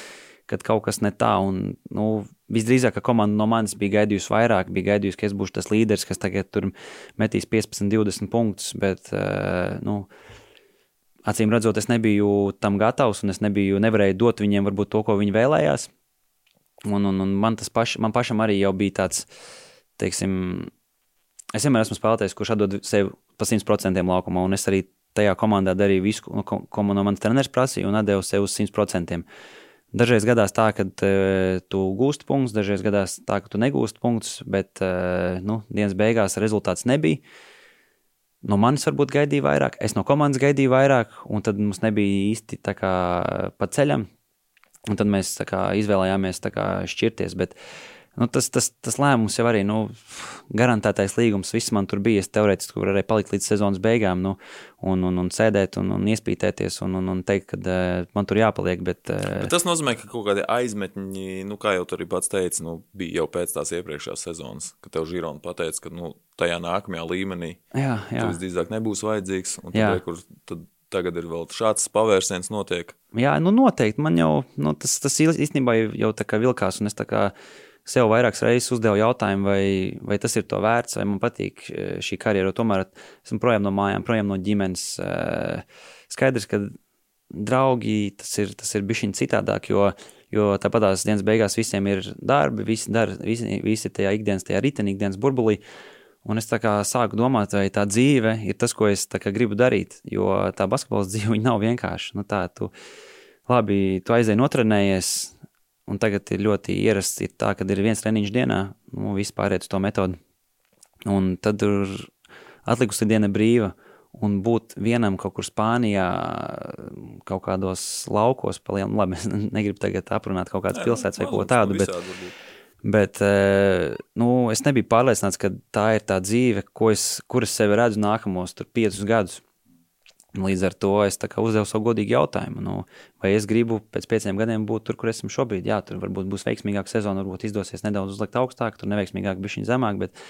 kad kaut kas ne tā. Un, nu, Visdrīzāk, ka komanda no manis bija gaidījusi vairāk, bija gaidījusi, ka es būšu tas līderis, kas tagad tur metīs 15, 20 punktus. Bet, uh, nu, acīm redzot, es nebiju tam gatavs, un es nebiju, nevarēju dot viņiem varbūt to, ko viņi vēlējās. Un, un, un man, paš, man pašam arī bija tāds, teiksim, es vienmēr esmu spēlētājs, kurš atdod sev pa 100% laukumā, un es arī tajā komandā darīju visu, ko, ko no manas treneris prasīja, un atdevu sev uz 100%. Dažreiz gadās tā, ka uh, tu gūsti punktus, dažreiz gadās tā, ka tu negūsti punktus, bet uh, nu, dienas beigās rezultāts nebija. No manis varbūt gaidīja vairāk, es no komandas gaidīju vairāk, un tad mums nebija īsti kā, pa ceļam. Un tad mēs kā, izvēlējāmies kā, šķirties. Bet, uh, Nu, tas, tas, tas lēmums jau arī, nu, garantētais līgums, viss man tur bija. Es teorētiski varēju palikt līdz sezonas beigām, nu, un, un, un sēdēt, un, un iespītēties, un, un, un teikt, ka uh, man tur jāpaliek. Bet, uh, bet tas nozīmē, ka kaut kādi aizmetņi, nu, kā jau tur arī pats teica, nu, bija jau pēc tās iepriekšējās sezonas, kad tev Žirona pateica, ka nu, tajā nākamajā līmenī jā, jā. tas visdrīzāk nebūs vajadzīgs. Un tad, kur, tad tagad ir vēl šāds pavērsiens notiek. Jā, nu noteikti. Man jau nu, tas, tas īstenībā jau tā kā vilkās, un es tā kā sev vairākas reizes uzdevu jautājumu, vai, vai tas ir to vērts, vai man patīk šī karjera. Tomēr esmu projām no mājām, projām no ģimenes. Skaidrs, ka draugi tas ir, tas ir bijis citādāk, jo, jo tāpat tās dienas beigās visiem ir darbi, visi, dar, visi, visi tajā ikdienas, tajā ritenī, ikdienas burbulī. Un es sāku domāt, vai tā dzīve ir tas, ko es gribu darīt. Jo tā basketbola dzīve nav vienkārša. Nu, tā, tu, labi, tu aizēji notrenējies, Un tagad ir ļoti ierasts, ir tā, ka ir viens treniņš dienā, nu, viss pāriet uz to metodi. Un tad ir atlikusi diena brīva. Un būt vienam kaut kur Spānijā, kaut kādos laukos, palielam, labi, es negribu tagad aprunāt kaut kādas pilsētas vai ko tādu, bet, bet nu, es nebiju pārliecināts, ka tā ir tā dzīve, ko es, kur es sevi redzu nākamos tur piecus gadus. Līdz ar to es uzdevu savu godīgu jautājumu, nu, vai es gribu pēc pieciem gadiem būt tur, kur esmu šobrīd. Jā, tur varbūt būs veiksmīgāka sezona, varbūt izdosies nedaudz uzlikt augstāk, tur neveiksmīgāk, bija viņa zemāk. Bet,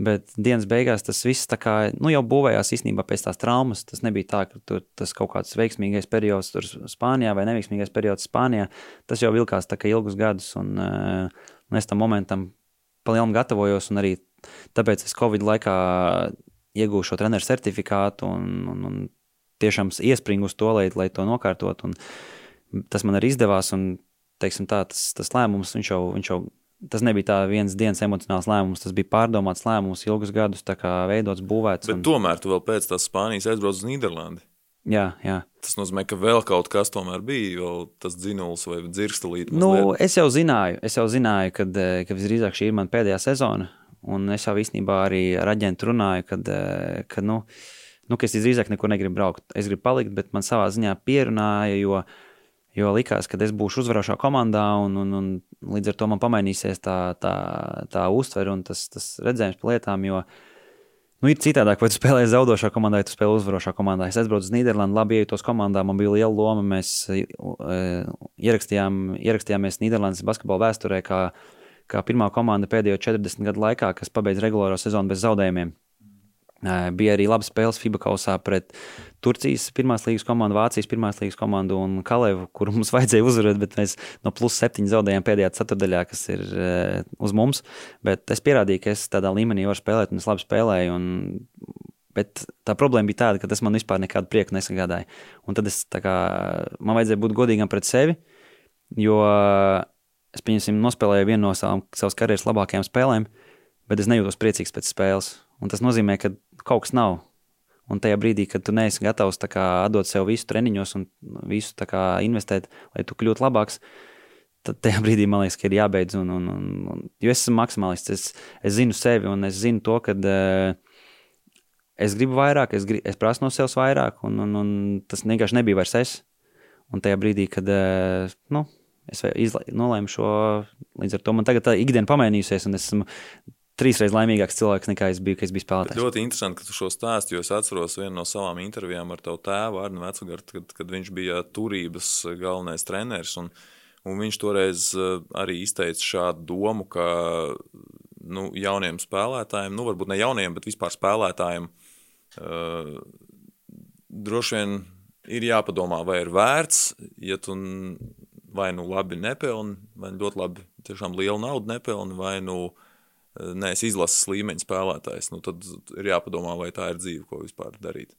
bet dienas beigās tas viss kā, nu, jau būvējās īstenībā pēc tās traumas. Tas nebija tā, ka tur tas kaut kāds veiksmīgais periods tur Spānijā vai neveiksmīgais periods Spānijā. Tas jau vilkās tā kā ilgus gadus, un, un es tam momentam palielam gatavojos, un arī tāpēc es Covid laikā iegūšu treneru certifikātu un, un, un tiešām iespringu uz to, lai, lai to nokārtot. Tas man arī izdevās. Un, teiksim, tā, tas, tas lēmums, viņš jau, viņš jau, tas nebija tā viens dienas emocionāls lēmums, tas bija pārdomāts lēmums, ilgus gadus veidots, būvēts. Bet un... tomēr tu vēl pēc tās Spānijas aizbrauc uz Nīderlandi. Jā, jā. Tas nozīmē, ka vēl kaut kas tomēr bija, vēl tas dzinulis vai dzirstelīte. Nu, es jau zināju, es jau zināju, kad, eh, ka visdrīzāk šī ir mana pēdējā sezona. Un es jau īstenībā arī ar aģentu runāju, kad, eh, kad nu, uh, nu, ka es drīzāk nekur negribu braukt. Es gribu palikt, bet man savā ziņā pierunāja, jo, jo likās, ka es būšu uzvarošā komandā, un, un, un līdz ar to man pamainīsies tā, tā, tā uztvere un tas, tas redzējums par lietām. Jo, Nu, ir citādāk, vai tu spēlē zaudošā komandā, vai tu spēlē uzvarošā komandā. Es aizbraucu uz Nīderlandi, labi iejutos komandā, man bija liela loma. Mēs e, ierakstījām, ierakstījāmies Nīderlandes basketbola vēsturē kā, kā pirmā komanda pēdējo 40 gadu laikā, kas pabeidz regulāro sezonu bez zaudējumiem. Bija arī laba spēles FIBA kausā pret Turcijas pirmās līgas komandu, Vācijas pirmās līgas komandu un Kalevu, kuru mums vajadzēja uzvarēt, bet mēs no plus septiņi zaudējām pēdējā ceturdaļā, kas ir uz mums. Bet es pierādīju, ka es tādā līmenī varu spēlēt, un es labi spēlēju. Un, bet tā problēma bija tāda, ka tas man vispār nekādu prieku nesagādāja. Un tad es, kā, man vajadzēja būt godīgam pret sevi, jo es, pieņemsim, nospēlēju vienu no savām, savas karjeras labākajām spēlēm, bet es nejūtos priecīgs pēc spēles. Un tas nozīmē, ka kaut kas nav. Un tajā brīdī, kad tu neesi gatavs kā, atdot sev visu treniņos un visu kā, investēt, lai tu kļūtu labāks, tad tajā brīdī man liekas, ka ir jābeidz. Un, un, un, un, jo es esmu maksimālists, es, es zinu sevi un es zinu to, ka uh, es gribu vairāk, es, grib, es prasu no sevis vairāk, un, un, un tas vienkārši nebija vairs es. Un tajā brīdī, kad uh, nu, es izla, nolēmu šo, līdz ar to man tagad tā ikdiena pamainījusies, un es esmu trīsreiz laimīgāks cilvēks nekā es biju, kad es biju spēlētājs. Bet ļoti interesanti, ka tu šo stāstu, jo es atceros vienu no savām intervijām ar tavu tēvu, Arnu Vecugartu, kad, kad viņš bija turības galvenais treneris. Un, un viņš toreiz eh, arī izteica šādu domu, ka nu, jauniem spēlētājiem, nu varbūt ne jauniem, bet vispār spēlētājiem, uh, droši vien ir jāpadomā, vai ir vērts, ja tu vai nu labi nepelni, vai ļoti labi, tiešām lielu naudu nepelni, vai nu uh, neesi izlases līmeņa spēlētājs, nu, tad ir jāpadomā, vai tā ir dzīve, ko vispār darīt.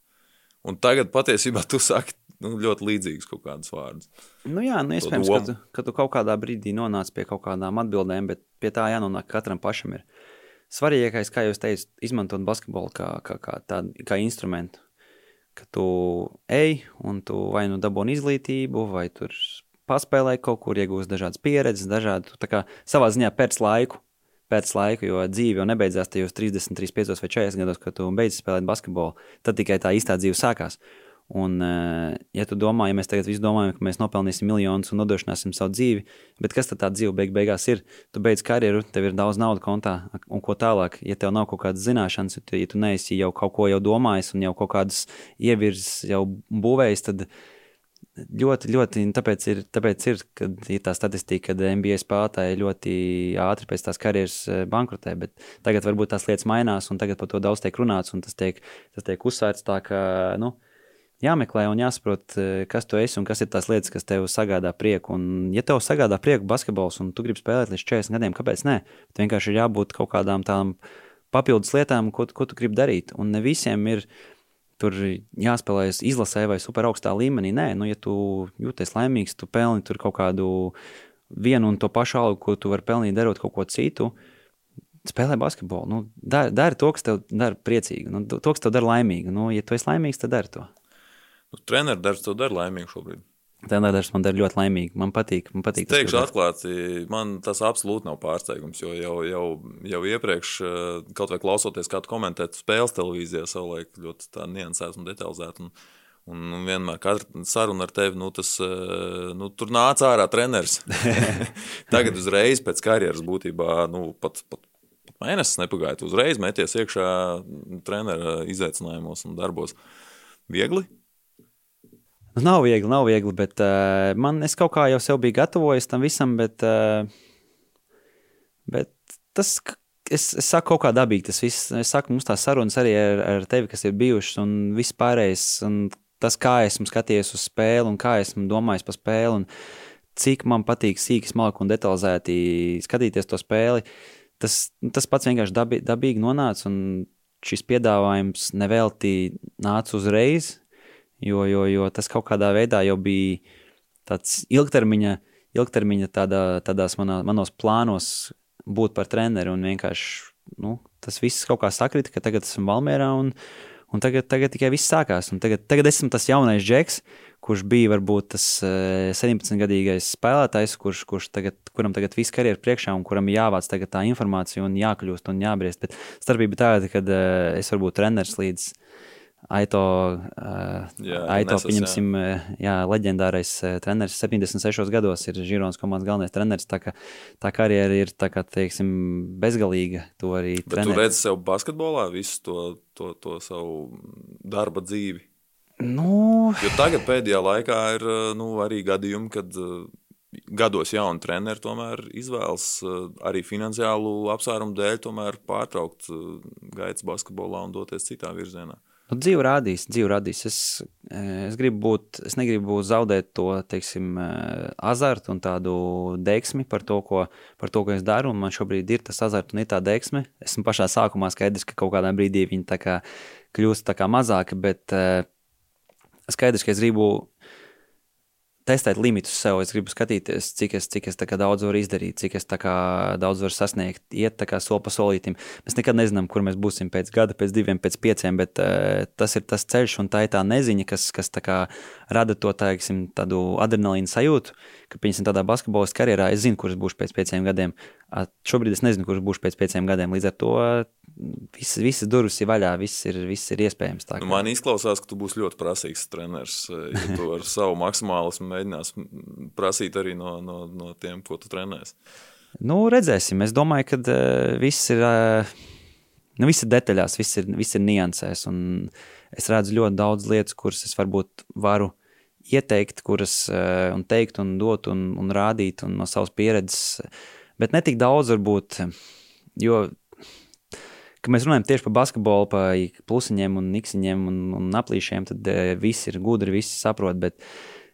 Un tagad patiesībā tu saki nu, ļoti līdzīgus kaut kādus vārdus. Nu jā, nu, iespējams, ka tu, ka tu kaut kādā brīdī nonāc pie kaut kādām atbildēm, bet pie tā jānonāk katram pašam. Ir. Svarīgākais, kā jūs teicat, izmantot basketbolu kā, kā, kā, tādu, kā instrumentu. Ka tu ej un tu vai nu dabūni izglītību, vai tur paspēlē kaut kur, iegūst dažādas pieredzes, dažādu, tā savā ziņā pēc laiku pēc laika, jo dzīve jau nebeidzās tajos 30, 35 vai 40 gados, kad tu beidz spēlēt basketbolu. Tad tikai tā īstā dzīve sākās. Un, eh, ja tu domā, ja mēs tagad visi domājam, ka mēs nopelnīsim miljonus un nodrošināsim savu dzīvi, bet kas tad tā dzīve beig beigās ir? Tu beidz karjeru, tev ir daudz naudas kontā, un ko tālāk, ja tev nav kaut kādas zināšanas, ja tu neesi jau kaut ko jau domājis un jau kaut kādas ievirzes jau būvējis, tad ļoti, ļoti, tāpēc ir, tāpēc ir, ir tā statistika, ka NBA spēlētāji ļoti ātri pēc tās karjeras eh, bankrotē, bet tagad varbūt tās lietas mainās, un tagad par to daudz tiek runāts, un tas tiek, tas tiek uzsvērts tā, ka, nu, jāmeklē un jāsaprot, eh, kas tu esi un kas ir tās lietas, kas tev sagādā prieku. Un, ja tev sagādā prieku basketbols, un tu gribi spēlēt līdz 40 gadiem, kāpēc nē? Bet vienkārši ir jābūt kaut kādām tādām papildus lietām, ko, ko tu gribi darīt. Un ne visiem ir tur jāspēlējas izlasē vai super augstā līmenī. Nē, nu, ja tu jūties laimīgs, tu pelni tur kaut kādu vienu un to pašu algu, ko tu vari pelnīt, darot kaut ko citu. Spēlē basketbolu. Nu, dari, dari to, kas tev dara priecīgu, nu, to, kas tev dara laimīgu. Nu, ja tu esi laimīgs, tad dari to. Nu, Treneris darbs tev dara laimīgu šobrīd. Tēnēdarbs man dara ļoti laimīgi. Man patīk. Man patīk es teikšu atklāti, man tas absolūti nav pārsteigums. Jo jau, jau, jau iepriekš, eh, kaut vai klausoties, kā tu komentēji spēles televīzijā, savulaik ļoti tā niansēta un detalizēta. Un, un vienmēr katra saruna ar tevi, nu, tas, eh, nu, tur nāca ārā treneris. Tagad uzreiz pēc karjeras būtībā nu, pat, pat, pat mēnesis nepagāja. Uzreiz meties iekšā treneru izaicinājumos un darbos. Viegli? Nu, nav viegli, nav viegli, bet uh, man es kaut kā jau sev biju gatavojis tam visam, bet, uh, bet tas, es, es saku, kaut kā dabīgi tas viss. Es saku, mums tās sarunas arī ar, ar tevi, kas ir bijušas, un viss pārējais, un tas, kā esmu skatījies uz spēli, un kā esmu domājis par spēli, un cik man patīk sīki, smalki un detalizēti skatīties to spēli, tas, tas pats vienkārši dabi, dabīgi nonāca, un šis piedāvājums nevelti nāca uzreiz, jo, jo, jo tas kaut kādā veidā jau bija tāds ilgtermiņa, ilgtermiņa tādā, tādās manā, manos plānos būt par treneri un vienkārši nu, tas viss kaut kā sakrita, ka tagad esmu Valmērā un, un tagad, tagad tikai viss sākās. Un tagad, tagad esmu tas jaunais džeks, kurš bija varbūt tas 17-gadīgais eh, spēlētājs, kurš, kurš tagad, kuram tagad viss karjeras priekšā un kuram jāvāc tā informācija un jākļūst un jābriest. Bet starpība tāda, ka eh, es varu būt treneris līdz Aito, uh, jā, Aito nesas, pieņemsim, jā. jā, leģendārais treneris 76 gados ir Žironas komandas galvenais treneris. Tā, ka, tā karjera ir tā kā, teiksim, bezgalīga. To arī Bet treneri. tu redzi sev basketbolā visu to, to, to savu darba dzīvi. Nu... Jo tagad pēdējā laikā ir nu, arī gadījumi, kad gados jauni treneri tomēr izvēlas arī finansiālu apsvērumu dēļ pārtraukt gaitas basketbolā un doties citā virzienā. Nu, dzīve rādīs, dzīve rādīs. Es, eh, es būt, es negribu zaudēt to, teiksim, eh, azartu un tādu deksmi par to, ko, par to, ko es daru. Man šobrīd ir tas azarts un ir tā deksme. Esmu pašā sākumā skaidrs, ka kaut kādā brīdī viņi kā kļūst mazāki, bet uh, skaidrs, ka es gribu testēt limitus sev. Es gribu skatīties, cik es, cik es daudz varu izdarīt, cik es daudz varu sasniegt, iet soli pa solītam. Mēs nekad nezinām, kur mēs būsim pēc gada, pēc diviem, pēc pieciem, bet uh, tas ir tas ceļš un tā ir tā neziņa, kas, kas tā kā, rada to teiksim, tādu adrenalīnu sajūtu. Ka, piemēram, tādā basketbolista karjerā es zinu, kurš būšu pēc pieciem gadiem. Šobrīd es nezinu, kurš būšu pēc pieciem gadiem. Līdz ar to visas, visas durvis ir vaļā, viss ir, viss ir iespējams. Tā, nu, man izklausās, ka tu būsi ļoti prasīgs treneris. Ja tu ar savu maksimālismu mēģinās prasīt arī no, no, no tiem, ko tu trenēsi. Nu, redzēsim. Es domāju, ka uh, viss ir. Uh, Nu, viss ir detaļās, viss ir, viss ir niansēs. Es redzu ļoti daudz lietas, kuras es varbūt varu ieteikt, kuras un teikt, un dot un, un rādīt un no savas pieredzes. Bet ne tik daudz, varbūt, jo kad mēs runājam tieši par basketbolu, par plusiņiem un niksiņiem un, un aplīšiem, tad uh, visi ir gudri, visi saprot. Bet,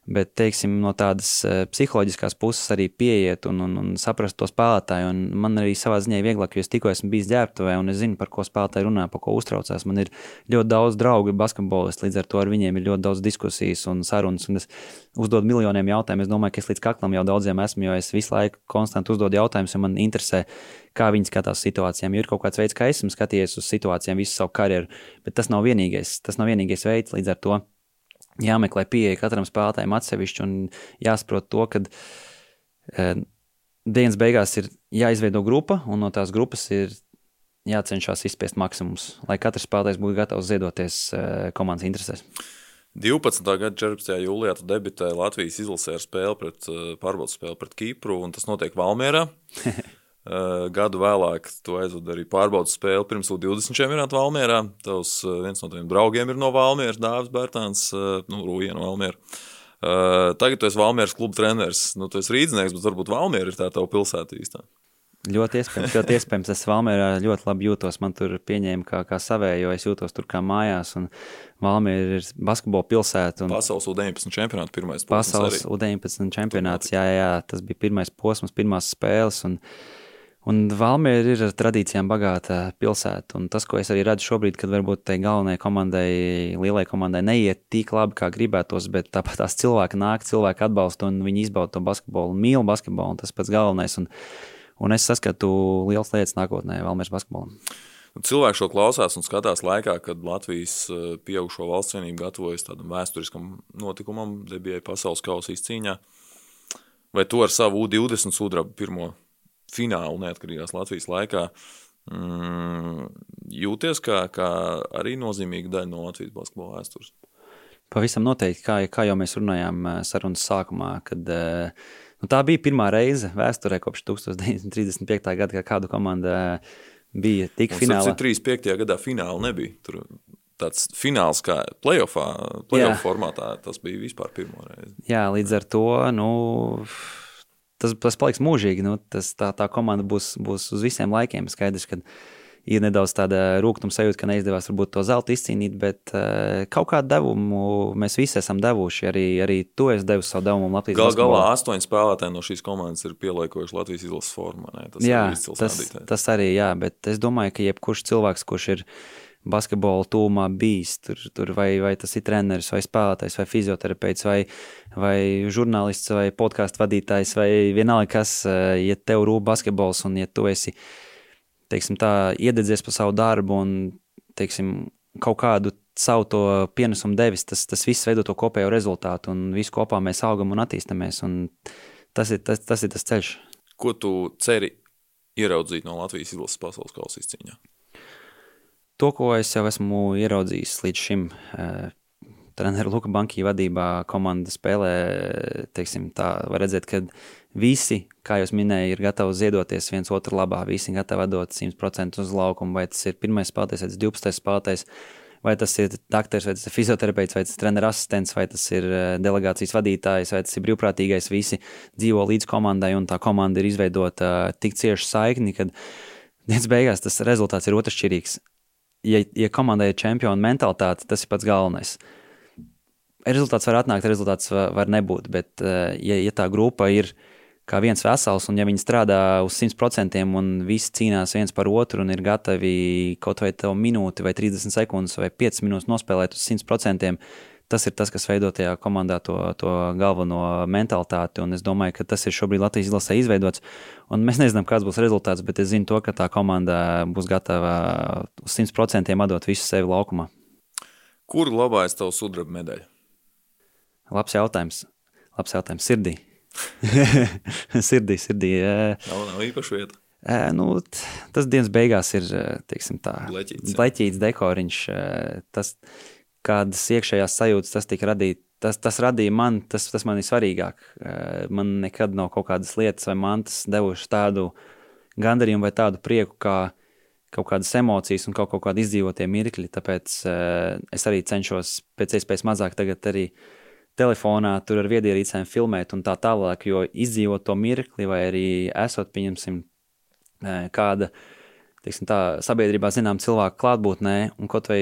bet teiksim, no tādas uh, psiholoģiskās puses arī pieiet un, un, un saprast to spēlētāju. Un man arī savā ziņā ir vieglāk, jo es tikko esmu bijis ģērbtuvē un es zinu, par ko spēlētāji runā, par ko uztraucās. Man ir ļoti daudz draugu basketbolisti, līdz ar to ar viņiem ir ļoti daudz diskusijas un sarunas. Un es uzdodu miljoniem jautājumu. Es domāju, ka es līdz kaklam jau daudziem esmu, jo es visu laiku konstanti uzdodu jautājumus, un man interesē, kā viņi skatās situācijām. Jo ir kaut kāds veids, kā esmu skatījies uz situācijām visu savu karjeru, bet tas nav vienīgais, tas nav vienīgais veids līdz ar to. Jāmeklē pieeja katram spēlētājam atsevišķi un jāsaprot to, ka e, dienas beigās ir jāizveido grupa, un no tās grupas ir jācenšas izspiest maksimums, lai katrs spēlētājs būtu gatavs ziedoties e, komandas interesēs. 12. gada 14. jūlijā tu debitēji Latvijas izlasē ar spēli pret e, pārbaudas spēli pret Kipru, un tas notiek Valmjerā. Uh, gadu vēlāk tu aizvadi arī pārbaudas spēli pirms U20 čempionāta Valmjerā. Tavs uh, viens no taviem draugiem ir no Valmjeras, Dāvis Bērtāns, uh, nu, Rūja no Valmjera. Uh, tagad tu esi Valmjeras kluba treneris. Nu, tu esi rīznieks, bet varbūt Valmjera ir tā tava pilsēta īstā. Ļoti iespējams, ļoti iespējams. Es Valmjerā ļoti labi jūtos. Man tur pieņēma kā, kā savējo, jo es jūtos tur kā mājās. Un Valmiera ir basketbola pilsēta. Pasaules U-19 čempionāts pirmais. Pasaules U-19 čempionāts, jā, jā, tas bija pirmais posms, pirmās spēles. Un, Un Valmiera ir ar tradīcijām bagāta pilsēta. Un tas, ko es arī redzu šobrīd, kad varbūt tai galvenajai komandai, lielai komandai neiet tik labi, kā gribētos, bet tāpat tās cilvēki nāk, cilvēki atbalsta un viņi izbauda to basketbolu mīl basketbolu. Un tas pats galvenais. Un, un es saskatu liels lietas nākotnē Valmieras basketbolam. Cilvēki šo klausās un skatās laikā, kad Latvijas eh, pieaugušo valsts vienība gatavojas tādam vēsturiskam notikumam, debijai pasaules kausa izcīņā. Vai to ar savu U20 sudrabu pirmo finālu neatkarīgās Latvijas laikā. Mm, jūties kā, kā arī nozīmīga daļa no Latvijas basketbola vēstures. Pavisam noteikti, kā, kā jau mēs runājām eh, sarunas sākumā, kad eh, nu, tā bija pirmā reize vēsturē kopš 1935. gada, kad kādu komandu eh, bija tik Un finālā. 35. gadā fināla nebija. Tur tāds fināls kā playoffā, playoff formātā, tas bija vispār pirmo reizi. Jā, līdz ar to, nu, tas, tas paliks mūžīgi. Nu, tas, tā, tā komanda būs, būs uz visiem laikiem. Skaidrs, ka ir nedaudz tāda rūkuma sajūta, ka neizdevās varbūt to zelta izcīnīt, bet uh, kaut kādu devumu mēs visi esam devuši. Arī, arī to es devu savu devumu Latvijas Gal, galā astoņi spēlētāji no šīs komandas ir pieliekojuši Latvijas izlases formā. Tas jā, tas, tas arī, jā, bet es domāju, ka jebkurš cilvēks, kurš ir basketbola tūmā bijis. Tur, tur vai, vai tas ir treneris, vai spēlētājs, vai fizioterapeits, vai, vai žurnālists, vai podkāstu vadītājs, vai vienalga kas, eh, ja tev rūp basketbols un ja tu esi teiksim, tā, iededzies par savu darbu un teiksim, kaut kādu savu to pienesumu devis, tas, tas viss veido to kopējo rezultātu un visu kopā mēs augam un attīstamies. Un tas, ir, tas, tas ir tas ceļš. Ko tu ceri ieraudzīt no Latvijas izlases pasaules kausa izcīņā? To, ko es jau esmu ieraudzījis līdz šim, uh, treneru Luka Bankī vadībā komanda spēlē, teiksim, tā var redzēt, ka visi, kā jūs minējāt, ir gatavi ziedoties viens otru labā, visi gatavi dot 100% uz laukumu, vai tas ir pirmais spēlētājs, vai tas ir 12. spēlētājs, vai tas ir doktors, vai tas ir fizioterapeits, vai tas ir treneru asistents, vai tas ir delegācijas vadītājs, vai tas ir brīvprātīgais, visi dzīvo līdz komandai, un tā komanda ir izveidota tik cieši saikni, ka dienas beigās tas rezultāts ir otršķirīgs ja, ja komandai ir čempiona mentalitāte, tas ir pats galvenais. Rezultāts var atnākt, rezultāts var, var nebūt, bet, eh, ja, ja tā grupa ir kā viens vesels, un ja viņi strādā uz 100% un visi cīnās viens par otru un ir gatavi kaut vai tev minūti, vai 30 sekundes, vai 5 minūtes nospēlēt uz 100%, tas ir tas, kas veido tajā komandā to, to galveno mentalitāti. Un es domāju, ka tas ir šobrīd Latvijas izlasē izveidots. Un mēs nezinām, kāds būs rezultāts, bet es zinu, to, ka tā komanda būs gatava uz 100% atdot visu sevi laukumā. Kur glabājas tavs sudraba medaļa? Labs jautājums. Labs jautājums. Sirdī. sirdī, sirdī. Nav, nav īpaša vieta. Nu, tas dienas beigās ir teiksim, tā, Bleķīts, bleķīts dekoriņš. Tas, kādas iekšējās sajūtas tas tika radīt, tas, tas radīja man, tas, tas man ir svarīgāk. Man nekad nav kaut kādas lietas vai mantas devušas tādu gandarījumu vai tādu prieku, kā kaut kādas emocijas un kaut, kaut kādi izdzīvotie mirkļi. Tāpēc es arī cenšos pēc iespējas mazāk tagad arī telefonā tur ar viedierīcēm filmēt un tā tālāk, jo izdzīvot to mirkli vai arī esot, pieņemsim, kāda teiksim, tā, sabiedrībā zinām cilvēku klātbūtnē, un kaut vai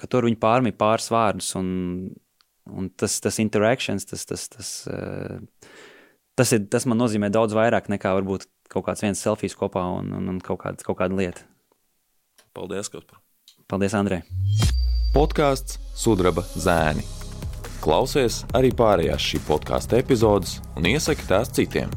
ka tur viņi pārmīja pāris vārdus, un, un tas, tas interactions, tas, tas, tas, tas, ir, tas man nozīmē daudz vairāk nekā varbūt kaut kāds viens selfijas kopā un, un, un kaut, kāda, kaut kāda lieta. Paldies, Kaspar! Paldies, Andrej! Podkāsts Sudraba zēni. Klausies arī pārējās šī podkāstu epizodes un iesaki tās citiem.